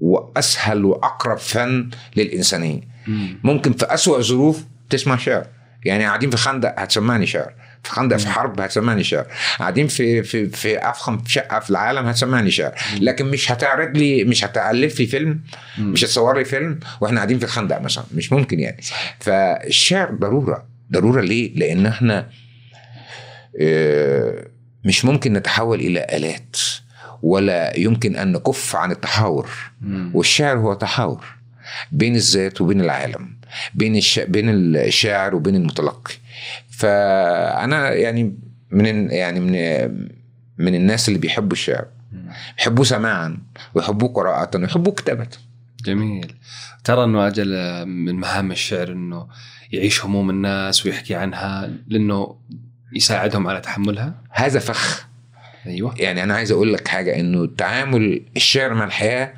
وأسهل وأقرب فن للإنسانية. مم. ممكن في أسوأ ظروف تسمع شعر. يعني قاعدين في خندق هتسمعني شعر. في خندق في حرب هتسمعني شعر قاعدين في في في أفخم شقة في العالم هتسمعني شعر لكن مش هتعرض لي مش هتألف لي فيلم. مش هتصور لي فيلم وإحنا قاعدين في الخندق مثلا. مش ممكن يعني. فالشعر ضرورة. ضرورة ليه؟ لأن إحنا آه، مش ممكن نتحول إلى آلات ولا يمكن أن نكف عن التحاور. والشعر هو تحاور بين الذات وبين العالم بين الش... بين الشاعر وبين المتلقي. فأنا يعني من يعني من من الناس اللي بيحبوا الشعر. يحبوه سماعا ويحبوه قراءة ويحبوه كتابة. جميل. ترى إنه أجل من مهام الشعر إنه يعيش هموم الناس ويحكي عنها لإنه يساعدهم على تحملها؟ هذا فخ. أيوه. يعني أنا عايز أقول لك حاجة إنه تعامل الشعر مع الحياة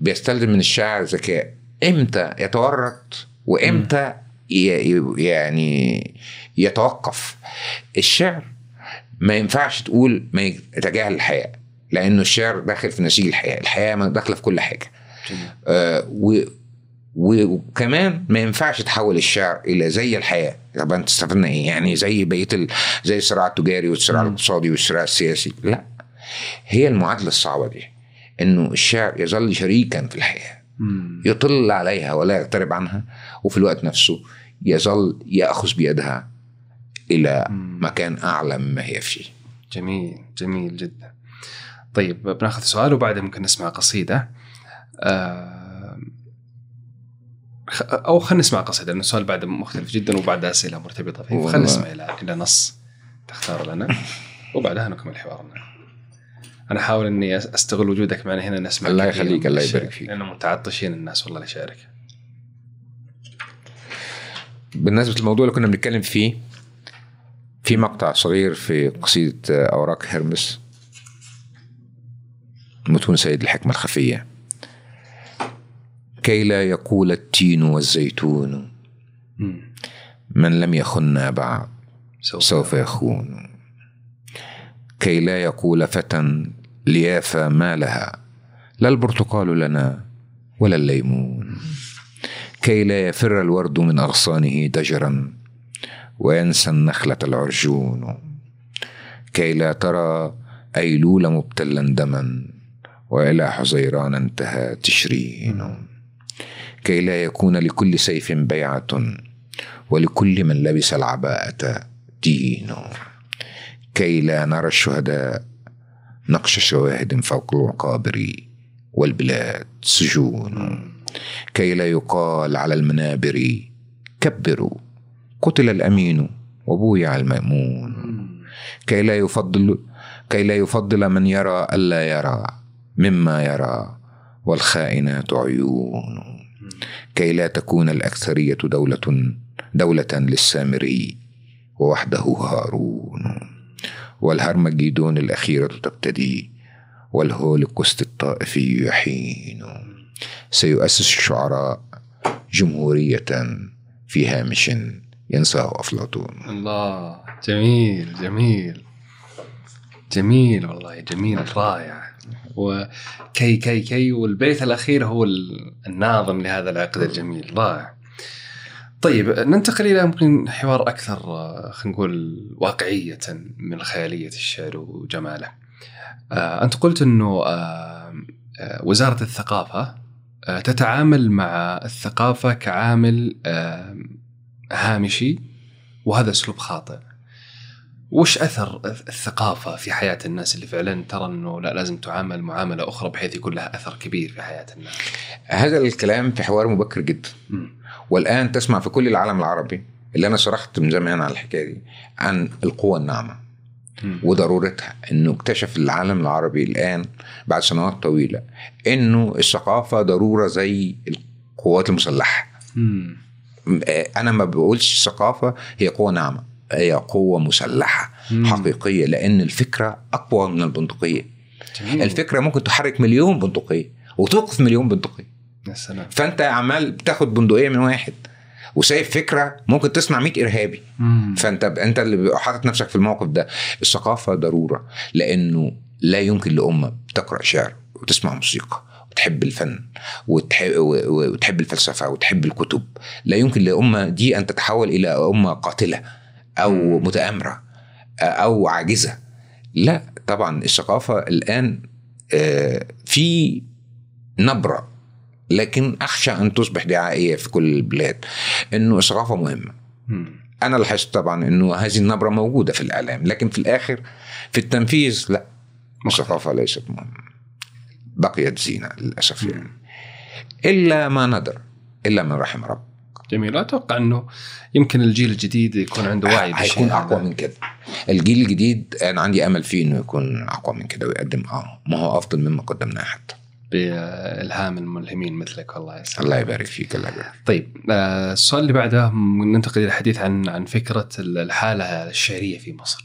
بيستلزم من الشاعر ذكاء. إمتى يتورط وإمتى ي- يعني يتوقف. الشعر ما ينفعش تقول ما يتجاهل الحياة لأنه الشعر داخل في نسيج الحياة الحياة داخلة في كل حاجة. آه، و وكمان ما ينفعش تحول الشعر إلى زي الحياة. طب أنت استفدنا إيه؟ يعني زي بقية ال... زي الصراع التجاري والصراع. الاقتصادي والصراع السياسي. لا. هي المعادلة الصعبة دي إنه الشعر يظل شريكا في الحياة. يطل عليها ولا يقترب عنها وفي الوقت نفسه يظل يأخذ بيدها إلى. مكان أعلى مما هي فيه. جميل جميل جدا. طيب بناخذ سؤال وبعدها ممكن نسمع قصيدة. آه، أو خلينا نسمع قصيدة لأن السؤال بعد مختلف جدا وبعد أسئلة مرتبطة. فيه والله. خلينا نسمع إلى إلى نص. تختار لنا. وبعدها نكمل حوارنا. أنا أحاول إني أس- أستغل وجودك معنا هنا نسمع الله يخليك، الله يبارك فيك. لأنه متعطشين الناس والله لشعرك بالنسبة للموضوع اللي كنا بنتكلم فيه في مقطع صغير في قصيدة أوراق هرمس متون سيد الحكمة الخفية. كي لا يقول التين والزيتون. من لم يخنا بعد سوف, سوف يخون. كي لا يقول فتى ليافا ما لها لا البرتقال لنا ولا الليمون. كي لا يفر الورد من أغصانه دجرا وينسى النخلة العرجون كي لا ترى أيلول مبتلا دما وإلى حزيران انتهى تشرين كي لا يكون لكل سيف بيعة ولكل من لبس العباءة دين كي لا نرى الشهداء نقش شواهد فوق المقابر والبلاد سجون كي لا يقال على المنابر كبروا قتل الأمين وبويع المأمون. كي لا يفضل كي لا يفضل من يرى ألا يرى مما يرى والخائنات عيون. كي لا تكون الأكثرية دولة دولة للسامري ووحده هارون. والهرمجيدون الأخيرة تبتدي والهولوكوست الطائفي يحين. سيؤسس الشعراء جمهورية في هامش ينساه أفلاطون. الله جميل جميل. جميل والله جميل رائع. okay okay okay والبيت الأخير هو ال- الناظم لهذا العقد الجميل. رائع. طيب ننتقل إلى ممكن حوار أكثر آه، خلينا نقول واقعية من خيالية الشعر وجماله. آه، أنت قلت أنه آه، وزارة الثقافة تتعامل مع الثقافة كعامل آه، هامشي وهذا أسلوب خاطئ. وش أثر الثقافة في حياة الناس اللي فعلا ترى إنه لا لازم تعامل معاملة أخرى بحيث يكون لها أثر كبير في حياة الناس. هذا الكلام في حوار مبكر جدا. والآن تسمع في كل العالم العربي اللي أنا شرحت من زمان على الحكاية دي عن القوة الناعمة. وضرورتها إنه اكتشف العالم العربي الآن بعد سنوات طويلة إنه الثقافة ضرورة زي القوات المسلحة. آه، أنا ما بقولش ثقافه هي قوة ناعمة هي قوة مسلحة. حقيقية لأن الفكرة أقوى من البندقية جميل. الفكرة ممكن تحرك مليون بندقية وتوقف مليون بندقية يا سلام. فأنت عمال بتاخد بندقية من واحد وسايب فكرة ممكن تصنع 100 إرهابي. مم. فأنت أنت اللي حاطط نفسك في الموقف ده. الثقافة ضرورة لأنه لا يمكن لأمة تقرأ شعر وتسمع موسيقى وتحب الفن وتحب, وتحب الفلسفة وتحب الكتب. لا يمكن لأمة دي أن تتحول إلى أمة قاتلة أو متآمرة أو عاجزة. لا طبعا الثقافة الآن آه، في نبرة لكن أخشى أن تصبح دعائية في كل البلاد. إنه الثقافه مهمة. أنا لاحظت طبعا إنه هذه النبرة موجودة في الإعلام لكن في الآخر في التنفيذ لا. الثقافة ليست مهمة. بقيت زينة للأسف يعني. إلا ما ندر إلا من رحم رب جميل. أتوقع إنه يمكن الجيل الجديد يكون عنده وعي بالشيء هيكون. أقوى من كده. الجيل الجديد أنا عندي أمل فيه إنه يكون أقوى من كده ويقدم. آه ما هو أفضل مما قدمناه حتى. بإلهام الملهمين مثلك والله يسلمك. الله يبارك فيك الله يبارك. طيب آه، السؤال اللي بعده ننتقل إلى الحديث عن عن فكرة الحالة الشعرية في مصر.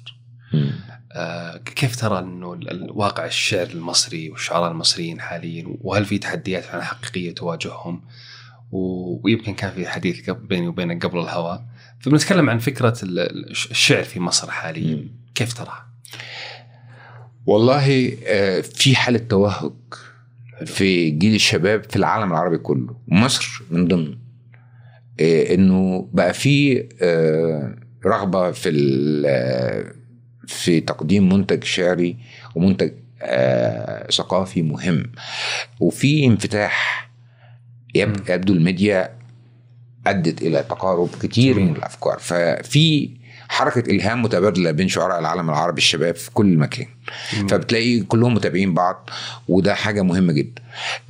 آه، كيف ترى إنه ال- ال- واقع الشعر المصري والشعراء المصريين حاليا وهل في تحديات فعلا حقيقية تواجههم؟ ويمكن كان في حديث بيني وبينك قبل الهواء فبنتكلم عن فكرة ال- ال- الشعر في مصر حاليا مم. كيف تراها؟ والله آه، في حالة توهج في جيل الشباب في العالم العربي كله مصر من ضمن. آه، إنه بقى في آه، رغبة في آه، في تقديم منتج شعري ومنتج آه، ثقافي مهم. وفي انفتاح يب- يبدو الميديا أدت إلى تقارب كتير من الأفكار. ففي حركة إلهام متبادلة بين شعراء العالم العربي الشباب في كل مكان. فبتلاقي كلهم متابعين بعض وده حاجة مهمة جدا.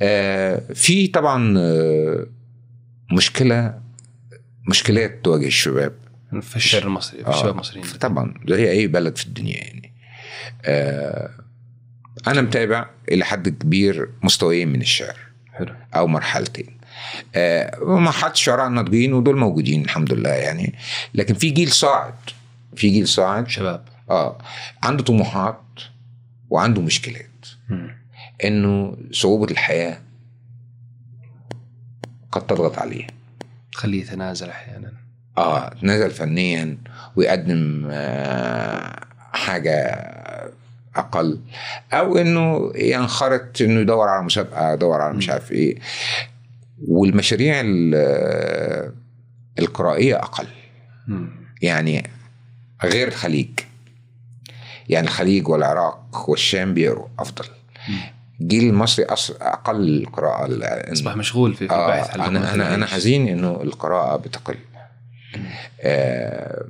آه، في طبعا آه، مشكلة مشكلات تواجه الشباب. في الشعر المصري في آه، الشباب المصريين. طبعا زي أي بلد في الدنيا يعني. آه، أنا متابع إلى حد كبير مستويين من الشعر حلو. أو مرحلتين. آه، مرحله الشعراء الناضجين ودول موجودين الحمد لله يعني. لكن في جيل صاعد في جيل صاعد. شباب. آه عنده طموحات وعنده مشكلات. إنه صعوبة الحياة قد تضغط عليه. تخليه يتنازل أحيانا. آه نزل فنيا ويقدم آه حاجة أقل. أو إنه ينخرط إنه يدور على مسابقة يدور على مش عارف إيه. والمشاريع ال- القرائية أقل. يعني غير الخليج. يعني الخليج والعراق والشام بيقروا أفضل. الجيل المصري أقل القراءة أصبح مشغول في في البحث آه أنا أنا أنا. حزين إنه القراءة بتقل. آه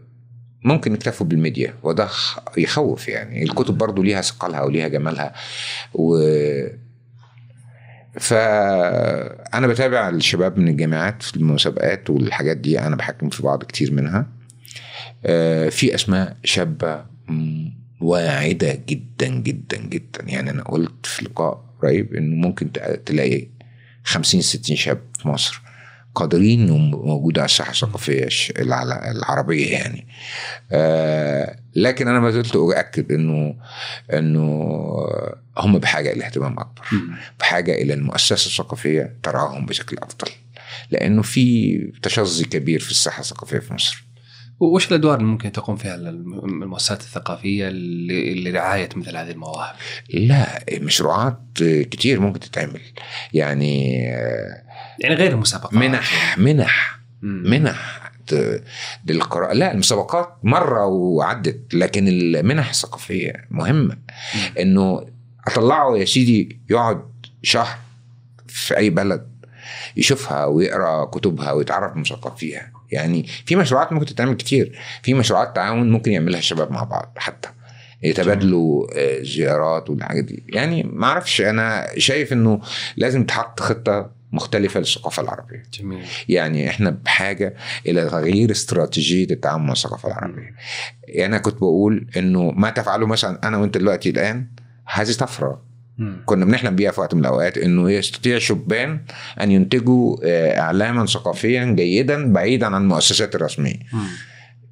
ممكن نكتفوا بالميديا وده يخوف يعني. الكتب برضو ليها ثقلها وليها جمالها. و فأنا بتابع الشباب من الجامعات في المسابقات والحاجات دي أنا بحكم في بعض كتير منها. آه، في أسماء شابة م- واعدة جدا جدا جدا. يعني أنا قلت في لقاء قريب إنه ممكن تلاقي 50 60 شاب في مصر قادرين انهم موجوده على الساحة الثقافية الش- الع- العربية يعني. آه لكن أنا ما زلت أؤكد إنه إنه هم بحاجة إلى اهتمام أكبر. بحاجة إلى المؤسسة الثقافية تراهم بشكل أفضل لأنه في تشظي كبير في الساحة الثقافية في مصر وش الأدوار اللي ممكن تقوم فيها الم- المؤسسات الثقافية لرعايه مثل هذه المواهب؟ لا مشروعات كتير ممكن تتعمل يعني يعني غير المسابقات منح منح. منح للقراءة لا المسابقات مرة وعدت لكن المنح الثقافية مهمة إنه اطلعه يا سيدي يقعد شهر في أي بلد يشوفها ويقرأ كتبها ويتعرف مثقف فيها يعني في مشروعات ممكن تتعمل كتير. في مشروعات تعاون ممكن يعملها الشباب مع بعض حتى. يتبادلوا آه، زيارات والحاجات دي. يعني ما أعرفش أنا شايف إنه لازم تحط خطة مختلفة للثقافة العربية. جميل. يعني إحنا بحاجة إلى تغيير استراتيجية التعامل مع الثقافة العربية. يعني أنا كنت بقول إنه ما تفعله مثلا أنا وأنت دلوقتي الآن هذه طفره. كنا بنحلم بيها في وقت من الأوقات إنه يستطيع شبان أن ينتجوا آه، إعلاما ثقافيا جيدا بعيدا عن المؤسسات الرسمية مم.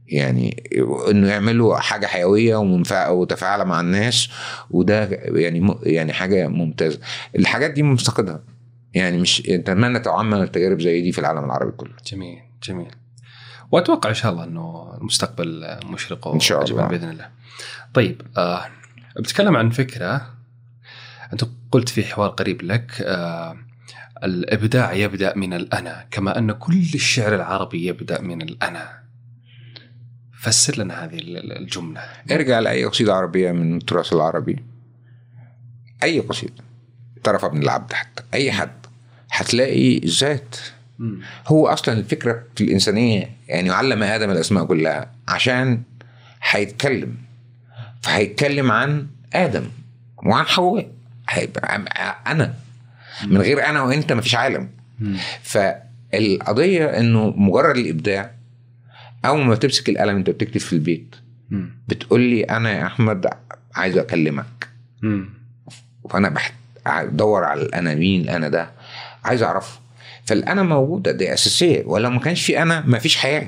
يعني إنه يعملوا حاجة حيوية ومنفعه وتفاعل مع الناس وده يعني يعني حاجة ممتازة الحاجات دي مفتقدها يعني مش نتمنى تعمم التجارب زي دي في العالم العربي كله جميل جميل وأتوقع إن شاء الله إنه المستقبل مشرق إن شاء الله. بإذن الله. طيب آه بتكلم عن فكرة أنت قلت في حوار قريب لك آه الإبداع يبدأ من الأنا كما أن كل الشعر العربي يبدأ من الأنا. فسر لنا هذه ال- الجملة. ارجع لأي قصيدة عربية من التراث العربي أي قصيدة طرف ابن العبد حتى أي حد هتلاقي الذات مم. هو أصلا الفكرة في الإنسانية يعني علم آدم الأسماء كلها عشان هيتكلم فهيتكلم عن آدم وعن حواء هيبقى أنا من غير أنا وأنت مفيش عالم. فالقضية إنه مجرد الإبداع أول ما تمسك القلم أنت بتكتب في البيت. بتقول لي أنا يا أحمد عايز أكلمك. فأنا. بدور على الانا مين الانا ده عايز أعرفه فالأنا موجوده دي أساسية ولو ما كانش في أنا ما فيش حياة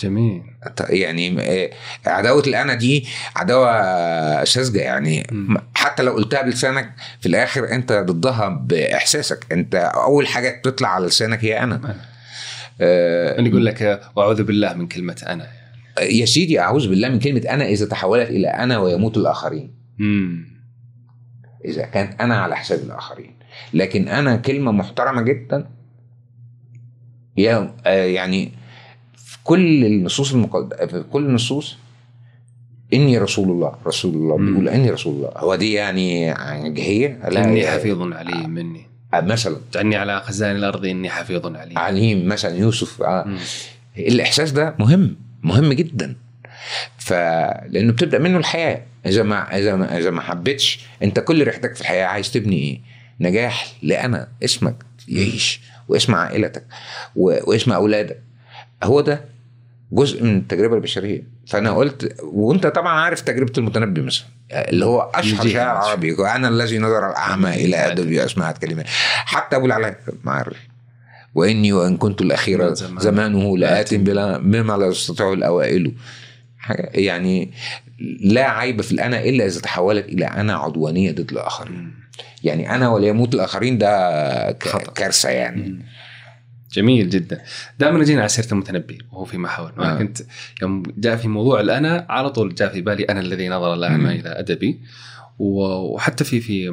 جميل. يعني آه، عداوة الأنا دي عداوة ساذجه يعني مم. حتى لو قلتها بلسانك في الآخر أنت ضدها بإحساسك أنت أول حاجة بتطلع على لسانك هي أنا أنا. آه، أنا يقول لك آه، وأعوذ بالله من كلمة أنا. يا سيدي أعوذ بالله من كلمة أنا إذا تحولت إلى أنا ويموت الآخرين مم. إذا كان أنا على حساب الآخرين لكن أنا كلمة محترمة جدا يا آه، يعني كل النصوص المقد... في كل النصوص إني رسول الله رسول الله مم. بيقول إني رسول الله. هو دي يعني جهية؟ لا إني هي- حفيظ عليم مني آه، مثلا. اجعلني على خزائن الأرض إني حفيظ عليم. عليم مثلا يوسف. آه. مم. الإحساس ده مهم مهم جدا. ف لأنه بتبدأ منه الحياة. إذا ما إذا ما إذا ما حبيتش أنت كل ريحتك في الحياة عايز تبني إيه؟ نجاح لأنا اسمك يعيش واسم عائلتك. واسم أولادك. هو ده جزء من التجربة البشرية فأنا قلت وأنت طبعا عارف تجربة المتنبي مثلا اللي هو أشهر. شاعر عربي أنا الذي نظر الأعمى إلى أدبي اسمعت كلمات حتى ابو العلاء معرف وإني وإن كنت الأخير. زمانه لآت بلا مما لا يستطيع الأوائل يعني لا عيب في الأنا إلا إذا تحولت إلى أنا عدوانية ضد الآخرين. يعني أنا وليموت الآخرين ده. كارثة يعني. جميل جدا دائما جينا على سيرة المتنبي وهو في محاور آه. أنا كنت يوم جاء في موضوع الانا على طول جاء في بالي أنا الذي نظر الاعمى. إلى أدبي وحتى في في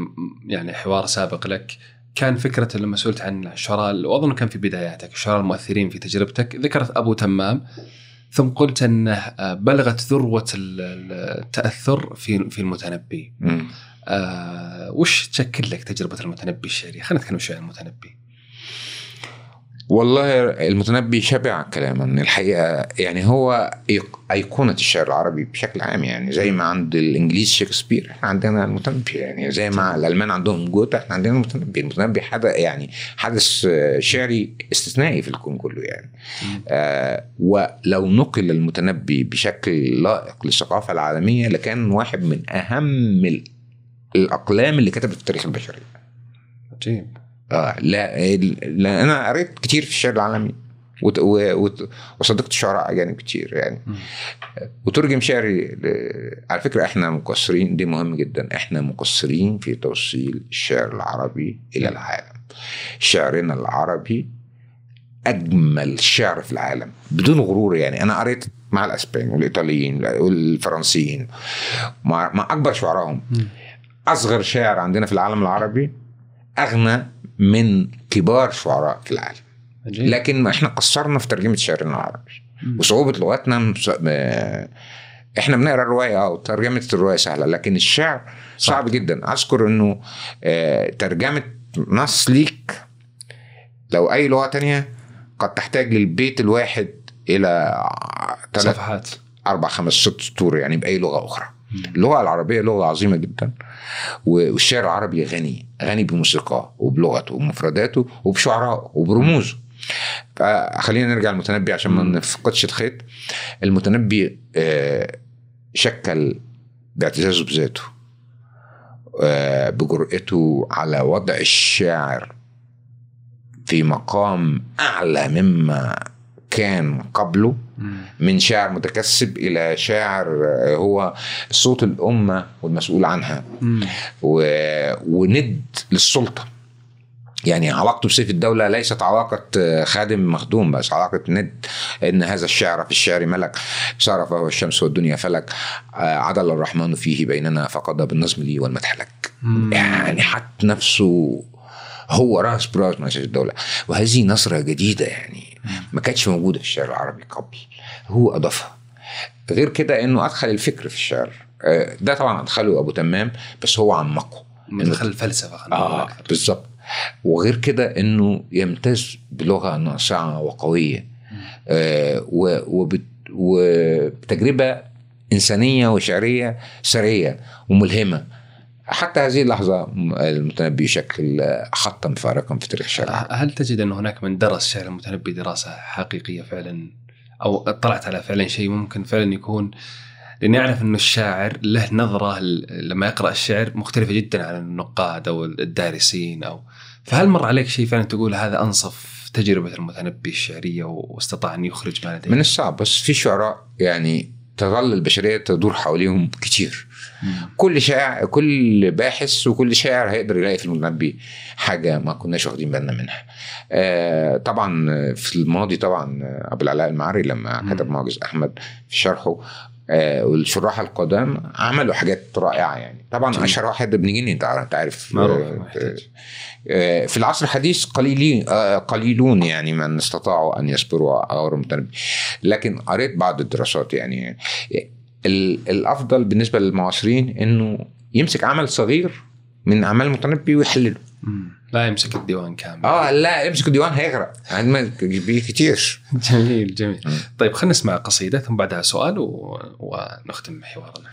يعني حوار سابق لك كان فكرة لما سئلت عن الشعراء وأظن كان في بداياتك الشعراء المؤثرين في تجربتك ذكرت أبو تمام ثم قلت أنه آه، بلغت ذروة ال- ال- التأثر في في المتنبي. آه وش تشكل لك تجربة المتنبي الشعري خلينا نتكلم شوي عن المتنبي والله المتنبي شبع كلاما الحقيقة. يعني هو أيقونة الشعر العربي بشكل عام. يعني زي ما عند الإنجليز شكسبير إحنا عندنا المتنبي. يعني زي ما الألمان عندهم جوتا إحنا عندنا المتنبي. المتنبي حدث يعني حدث شعري استثنائي في الكون كله يعني. آه ولو نقل المتنبي بشكل لائق للثقافة العالمية لكان واحد من أهم ال- الأقلام اللي كتبت في تاريخ البشريه عجيب. آه لا لا أنا قريت كتير في الشعر العالمي وت- و- وت- وصدقت شعراء أجانب كتير يعني. وترجم شعري ل- على فكرة إحنا مقصرين دي مهم جدا إحنا مقصرين في توصيل الشعر العربي إلى العالم. شعرنا العربي أجمل شعر في العالم بدون غرور يعني. أنا قريت مع الأسبان والإيطاليين والفرنسيين مع, مع أكبر شعراهم. مم. أصغر شاعر عندنا في العالم العربي أغنى من كبار شعراء في العالم. عجيب. لكن إحنا قصرنا في ترجمة شعرنا العربي. وصعوبة لغتنا إحنا بنقرأ الرواية آه وترجمه الرواية سهلة لكن الشعر صعب جدا. أذكر إنه آه، ترجمة نص ليك لو أي لغة تانية قد تحتاج للبيت الواحد إلى ثلاث صفحات. أربع خمس ست سطور يعني بأي لغة أخرى. اللغة العربية لغة عظيمة جدا والشعر العربي غني غني بموسيقاه وبلغته ومفرداته وبشعرائه وبرموزه فخلينا نرجع المتنبي عشان ما. نفقدش الخيط المتنبي آه، شكل باعتزازه بذاته آه، بجرأته على وضع الشاعر في مقام أعلى مما كان قبله. من شاعر متكسب إلى شاعر آه، هو صوت الأمة والمسؤول عنها. و... وند للسلطة. يعني علاقته بسيف الدولة ليست علاقة آه، خادم مخدوم بس علاقة ند إن هذا الشعر في الشعر ملك صار فهو الشمس والدنيا فلك آه، عدل الرحمن فيه بيننا فقضى بالنظم لي والمدح لك. يعني حط نفسه هو راس براس سيف الدولة. وهذه نظرة جديدة يعني ما كانتش موجودة في الشعر العربي قبل. هو أضافها. غير كده إنه أدخل الفكر في الشعر آه، ده طبعا أدخله أبو تمام بس هو عمقه مدخل الفلسفة آه بالظبط. وغير كده إنه يمتاز بلغة ناصعة وقوية آه وبتجربة إنسانية وشعرية سرية وملهمة. حتى هذه اللحظة م- المتنبي يشكل خطا فارقا في تاريخ الشعر. هل تجد إن هناك من درس شعر المتنبي دراسة حقيقية فعلا أو اطلعت على فعلا شيء ممكن فعلا يكون لأني أعرف إنه الشاعر له نظرة لما يقرأ الشعر مختلفة جدا عن النقاد أو الدارسين أو فهل مر عليك شيء فعلا تقول هذا أنصف تجربة المتنبي الشعرية واستطاع أن يخرج ما لديه؟ من الصعب بس في شعراء يعني تظل البشرية تدور حواليهم كتير مم. كل شاعر كل باحث وكل شاعر هيقدر يلاقي في المتنبي حاجة ما كناش واخدين بالنا منها. آه طبعا في الماضي طبعا أبو العلاء المعري لما. كتب معجز أحمد في شرحه آه، والشراح القدام عملوا حاجات رائعة يعني طبعا جميل. أشهر واحد ابن جني انت عارف- آه،. آه، في العصر الحديث قليلين قليلون يعني من استطاعوا أن يصبروا المتنبي لكن قريت بعض الدراسات يعني الأفضل بالنسبة للمعاصرين إنه يمسك عمل صغير من أعمال المتنبي ويحلله. لا يمسك الديوان كامل. آه لا يمسك الديوان هيغرق. عندما بيه كتير. جميل جميل. طيب خلينا نسمع قصيدة ثم بعدها سؤال و... ونختم حوارنا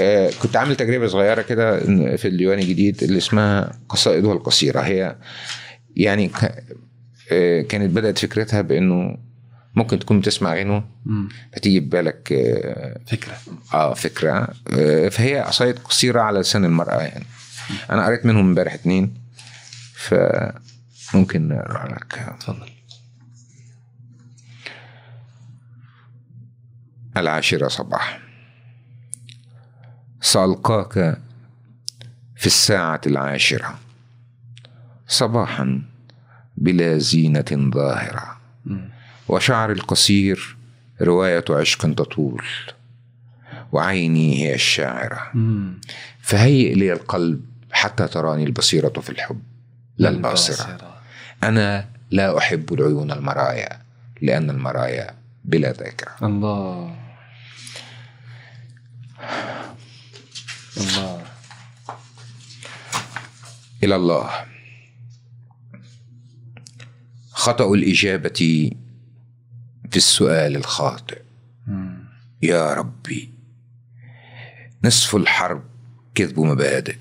آه، كنت عامل تجربة صغيرة كده في الديوان الجديد اللي اسمها قصائدها القصيره هي يعني ك- آه، كانت بدأت فكرتها بإنه ممكن تكون بتسمع غنوة. فتيجي ببالك آه، فكرة. آه فكرة. آه، فهي قصايد قصيرة على لسان المرأة يعني. أنا قريت منهم امبارح اتنين فممكن نقرا لك. تفضل. العاشرة صباح. سألقاك في الساعة العاشرة. صباحا بلا زينة ظاهرة. وشعر القصير رواية عشق تطول وعيني هي الشاعرة. فهيئ لي القلب حتى تراني البصيرة في الحب لا الباصرة. أنا لا أحب العيون المرايا لأن المرايا بلا ذاكرة. الله. الله. إلى الله. خطأ الإجابة في السؤال الخاطئ مم. يا ربي نصف الحرب كذب مبادئ.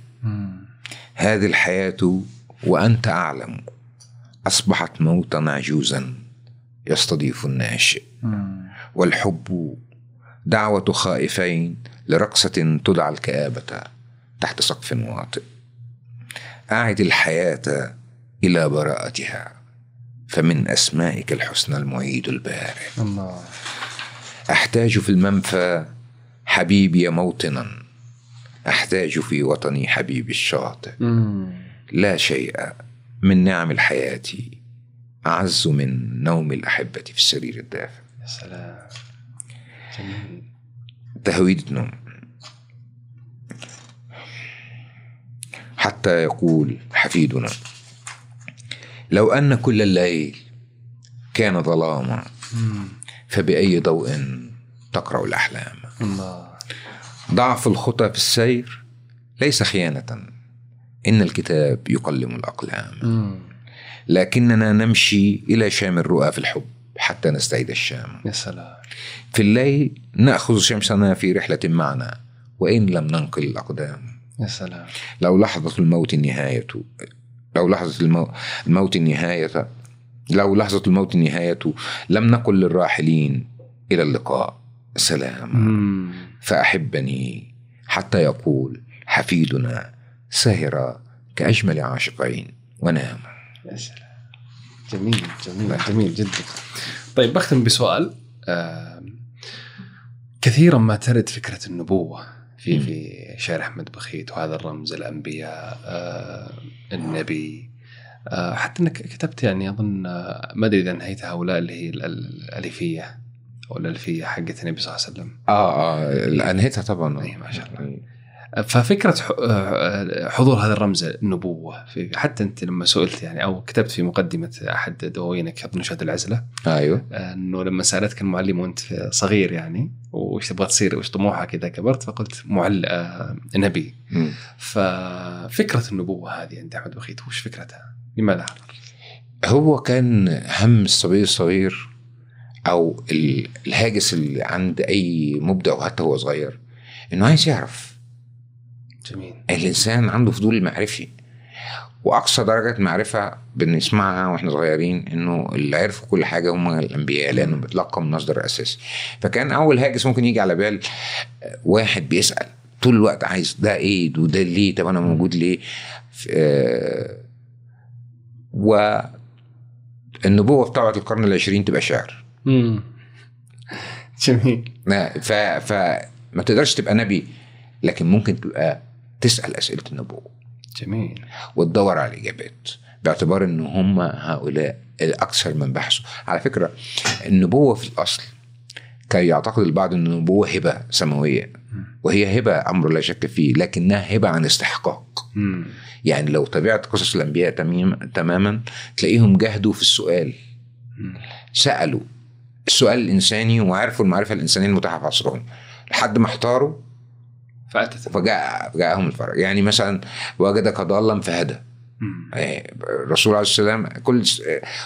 هذه الحياة وأنت أعلم أصبحت موتا عجوزا يستضيف الناشئ مم. والحب دعوة خائفين لرقصة تدعى الكآبة تحت سقف واطئ أعد الحياة إلى براءتها فمن أسمائك الحسنى المعيد البارئ. الله. أحتاج في المنفى حبيبي موطنا. أحتاج في وطني حبيبي الشاطئ. مم. لا شيء من نعم الحياة أعز من نوم الأحبة في السرير الدافئ. يا سلام. جميل. تهويد نوم حتى يقول حفيدنا لو أن كل الليل كان ظلاما. فبأي ضوء تقرأ الأحلام؟ الله. ضعف الخطى في السير ليس خيانة إن الكتاب يقلم الأقلام. مم. لكننا نمشي إلى شام الرؤى في الحب حتى نستعيد الشام. يا سلام. في الليل نأخذ شمسنا في رحلة معنا وإن لم ننقل الأقدام. يا سلام. لو لحظة الموت النهاية لو لحظة المو... الموت النهاية لو لحظة الموت النهاية لم نقل للراحلين إلى اللقاء. سلام. فأحبني حتى يقول حفيدنا سهر كأجمل عاشقين. ونام. يا سلام. جميل جميل جميل جدا. طيب بختم بسؤال. كثيرا ما ترد فكرة النبوة. في. في شعر أحمد بخيت وهذا الرمز الأنبياء آه، النبي. آه، حتى إنك كتبت يعني أظن آه، ما أدري إذا انهيتها أو لا اللي هي ال- ال- الالفيه أو الألفية حقت النبي صلى الله عليه وسلم. آه آه أنهيتها طبعا. أي ما شاء الله. ففكرة آه، حضور هذا الرمز النبوه في حتى أنت لما سئلت يعني أو كتبت في مقدمة أحد دواوينك اظن شهد العزلة أيوه إنه لما سألتك المعلم وأنت صغير يعني وش تبغى تصير وش طموحك إذا كبرت فقلت معل آه، نبي مم. ففكرة النبوة هذه عند أحمد بخيت وش فكرتها؟ لماذا حضر؟ هو كان هم الصبي الصغير أو ال- الهاجس اللي عند أي مبدع وحتى هو صغير إنه عايز يعرف جميل الإنسان عنده فضول معرفي وأقصى درجة معرفة بنسمعها وإحنا صغيرين إنه اللي عرفوا كل حاجة هم الأنبياء لأنه بتلقى من مصدر أساسي. فكان أول هاجس ممكن يجي على بال آه، واحد بيسأل طول الوقت عايز ده إيه؟ وده ليه؟ طب أنا موجود ليه؟ ف- آه، والنبوه بتاعت القرن العشرين تبقى شعر. مم. جميل. ف فما تقدرش تبقى نبي لكن ممكن تبقى تسأل أسئلة النبوة. جميل. وتدور على الإجابات باعتبار إن هم هؤلاء الأكثر من بحثوا على فكرة النبوة في الأصل كي يعتقد البعض أن النبوة هبة سماوية وهي هبة أمر لا شك فيه لكنها هبة عن استحقاق. يعني لو تابعت قصص الأنبياء تميم تماما تلاقيهم جهدوا في السؤال. مم. سألوا. السؤال الإنساني وعرفوا المعرفة الإنسانية المتاحة في عصرهم لحد ما احتاروا فاتت. فجاء جاءهم الفرج يعني مثلا وجدك ضالا فهدى. إيه، الرسول عليه السلام كل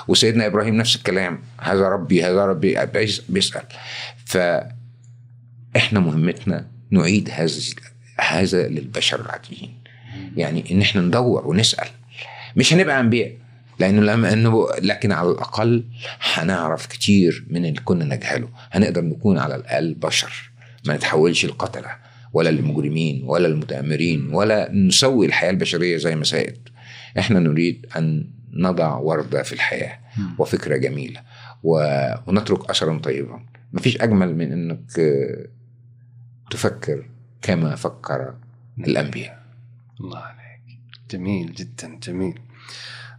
وسيدنا إبراهيم نفس الكلام. هذا ربي هذا ربي بيس- بيسأل. فاحنا مهمتنا نعيد هذا هذا للبشر العاديين. يعني إن إحنا ندور ونسأل. مش هنبقى أنبياء. لأنه لما انه لكن على الأقل هنعرف كتير من اللي كنا نجهله. هنقدر نكون على الأقل بشر. ما نتحولش لقتلة. ولا للمجرمين ولا المتآمرين ولا نسوي الحياة البشرية زي ما سائد. إحنا نريد أن نضع وردة في الحياة وفكرة جميلة و- ونترك اثرا طيبا. مفيش أجمل من إنك آه، تفكر كما فكر الأنبياء. الله عليك. جميل جدا جميل.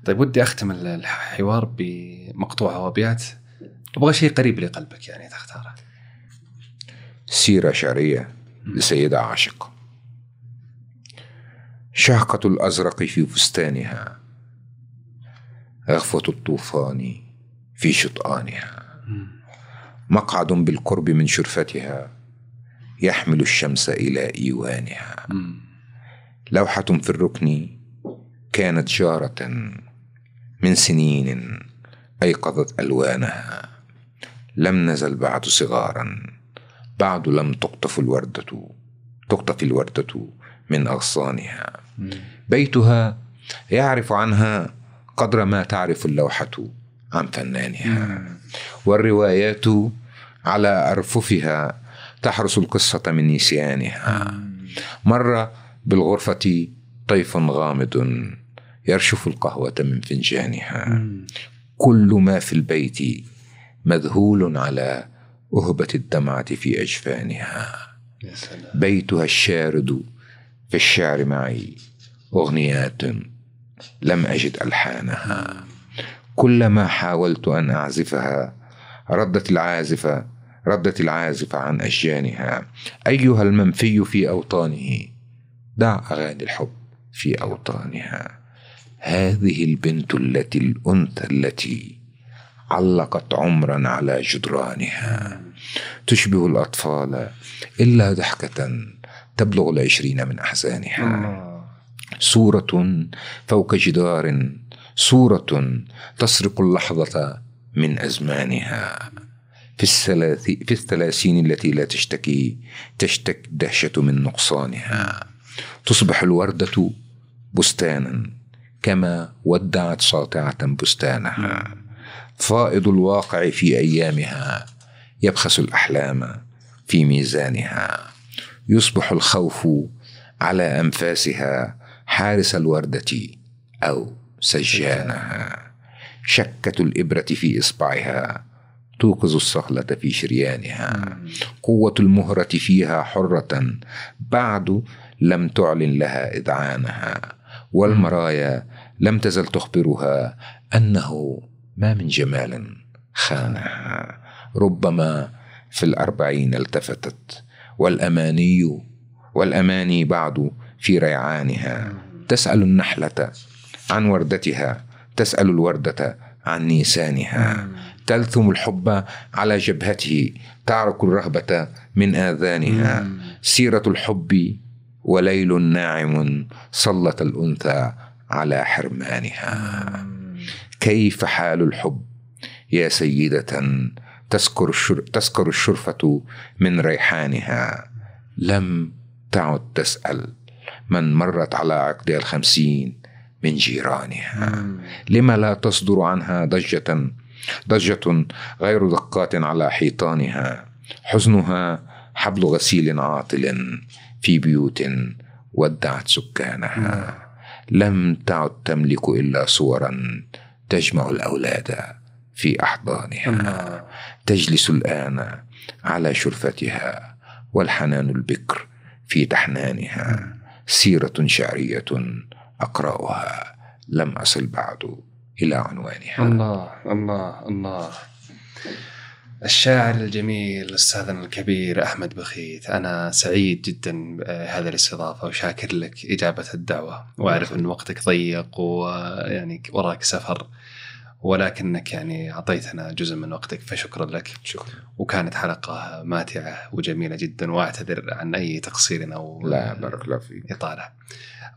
طيب ودي أختم ال- الحوار بمقطوعه وابيات أبغى شيء قريب لقلبك يعني تختاره. سيرة شعرية. لسيدة عاشقة. شهقة الأزرق في فستانها غفوة الطوفان في شطآنها. مقعد بالقرب من شرفتها يحمل الشمس إلى إيوانها. لوحة في الركن كانت جارة من سنين أيقظت ألوانها. لم نزل بعد صغارا بعد لم تقطف الوردة تقطف الوردة من أغصانها. بيتها يعرف عنها قدر ما تعرف اللوحة عن فنانها. والروايات على أرففها تحرس القصة من نسيانها. مر بالغرفة طيف غامض يرشف القهوة من فنجانها. كل ما في البيت مذهول على أهبة الدمعة في أجفانها. يا سلام. بيتها الشارد في الشعر معي. أغنيات لم أجد ألحانها. كلما حاولت أن أعزفها ردت العازفة ردت العازفة عن أشجانها أيها المنفي في أوطانه دع أغاني الحب في أوطانها. هذه البنت التي الأنثى التي علقت عمرا على جدرانها. تشبه الأطفال إلا ضحكة تبلغ العشرين من أحزانها. صورة فوق جدار صورة تسرق اللحظة من أزمانها. في الثلاثي في الثلاثين التي لا تشتكي تشتك دهشة من نقصانها. تصبح الوردة بستانا كما ودعت ساطعة بستانها. فائض الواقع في أيامها يبخس الأحلام في ميزانها. يصبح الخوف على أنفاسها حارس الوردة أو سجانها. شكة الإبرة في إصبعها توقظ الصهلة في شريانها. قوة المهرة فيها حرة بعد لم تعلن لها إذعانها. والمرايا لم تزل تخبرها أنه ما من جمال خانها. ربما في الأربعين التفتت والأماني والأماني بعد في ريعانها. تسأل النحلة عن وردتها تسأل الوردة عن نيسانها. تلثم الحب على جبهته تعرك الرهبة من آذانها. سيرة الحب وليل ناعم سلط الأنثى على حرمانها. كيف حال الحب يا سيدة؟ تسكر الشر تسكر الشرفة من ريحانها. لم تعد تسأل من مرت على عقدها الخمسين من جيرانها. لما لا تصدر عنها ضجة ضجة غير دقات على حيطانها. حزنها حبل غسيل عاطل في بيوت ودعت سكانها. لم تعد تملك إلا صورا تجمع الأولاد في أحضانها. الله تجلس الآن على شرفتها والحنان البكر في تحنانها سيرة شعرية أقرأها. لم أصل بعد إلى عنوانها. الله الله الله. الشاعر الجميل أستاذنا الكبير أحمد بخيت. أنا سعيد جدا بهذه الاستضافة وشاكر لك إجابة الدعوة. وأعرف أن وقتك ضيق ويعني وراك سفر ولكنك يعني أعطيتنا جزء من وقتك فشكرا لك. شكرا. وكانت حلقة ماتعة وجميلة جدا وأعتذر عن أي تقصير أو لا بارك الله فيك. إطالة.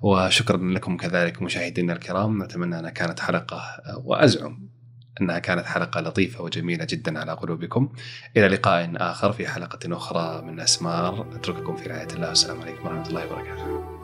وشكرا لكم كذلك مشاهدينا الكرام نتمنى أنها كانت حلقة وأزعم. أنها كانت حلقة لطيفة وجميلة جدا على قلوبكم. إلى لقاء آخر في حلقة أخرى من أسمار. أترككم في رعاية الله. والسلام عليكم ورحمة الله وبركاته.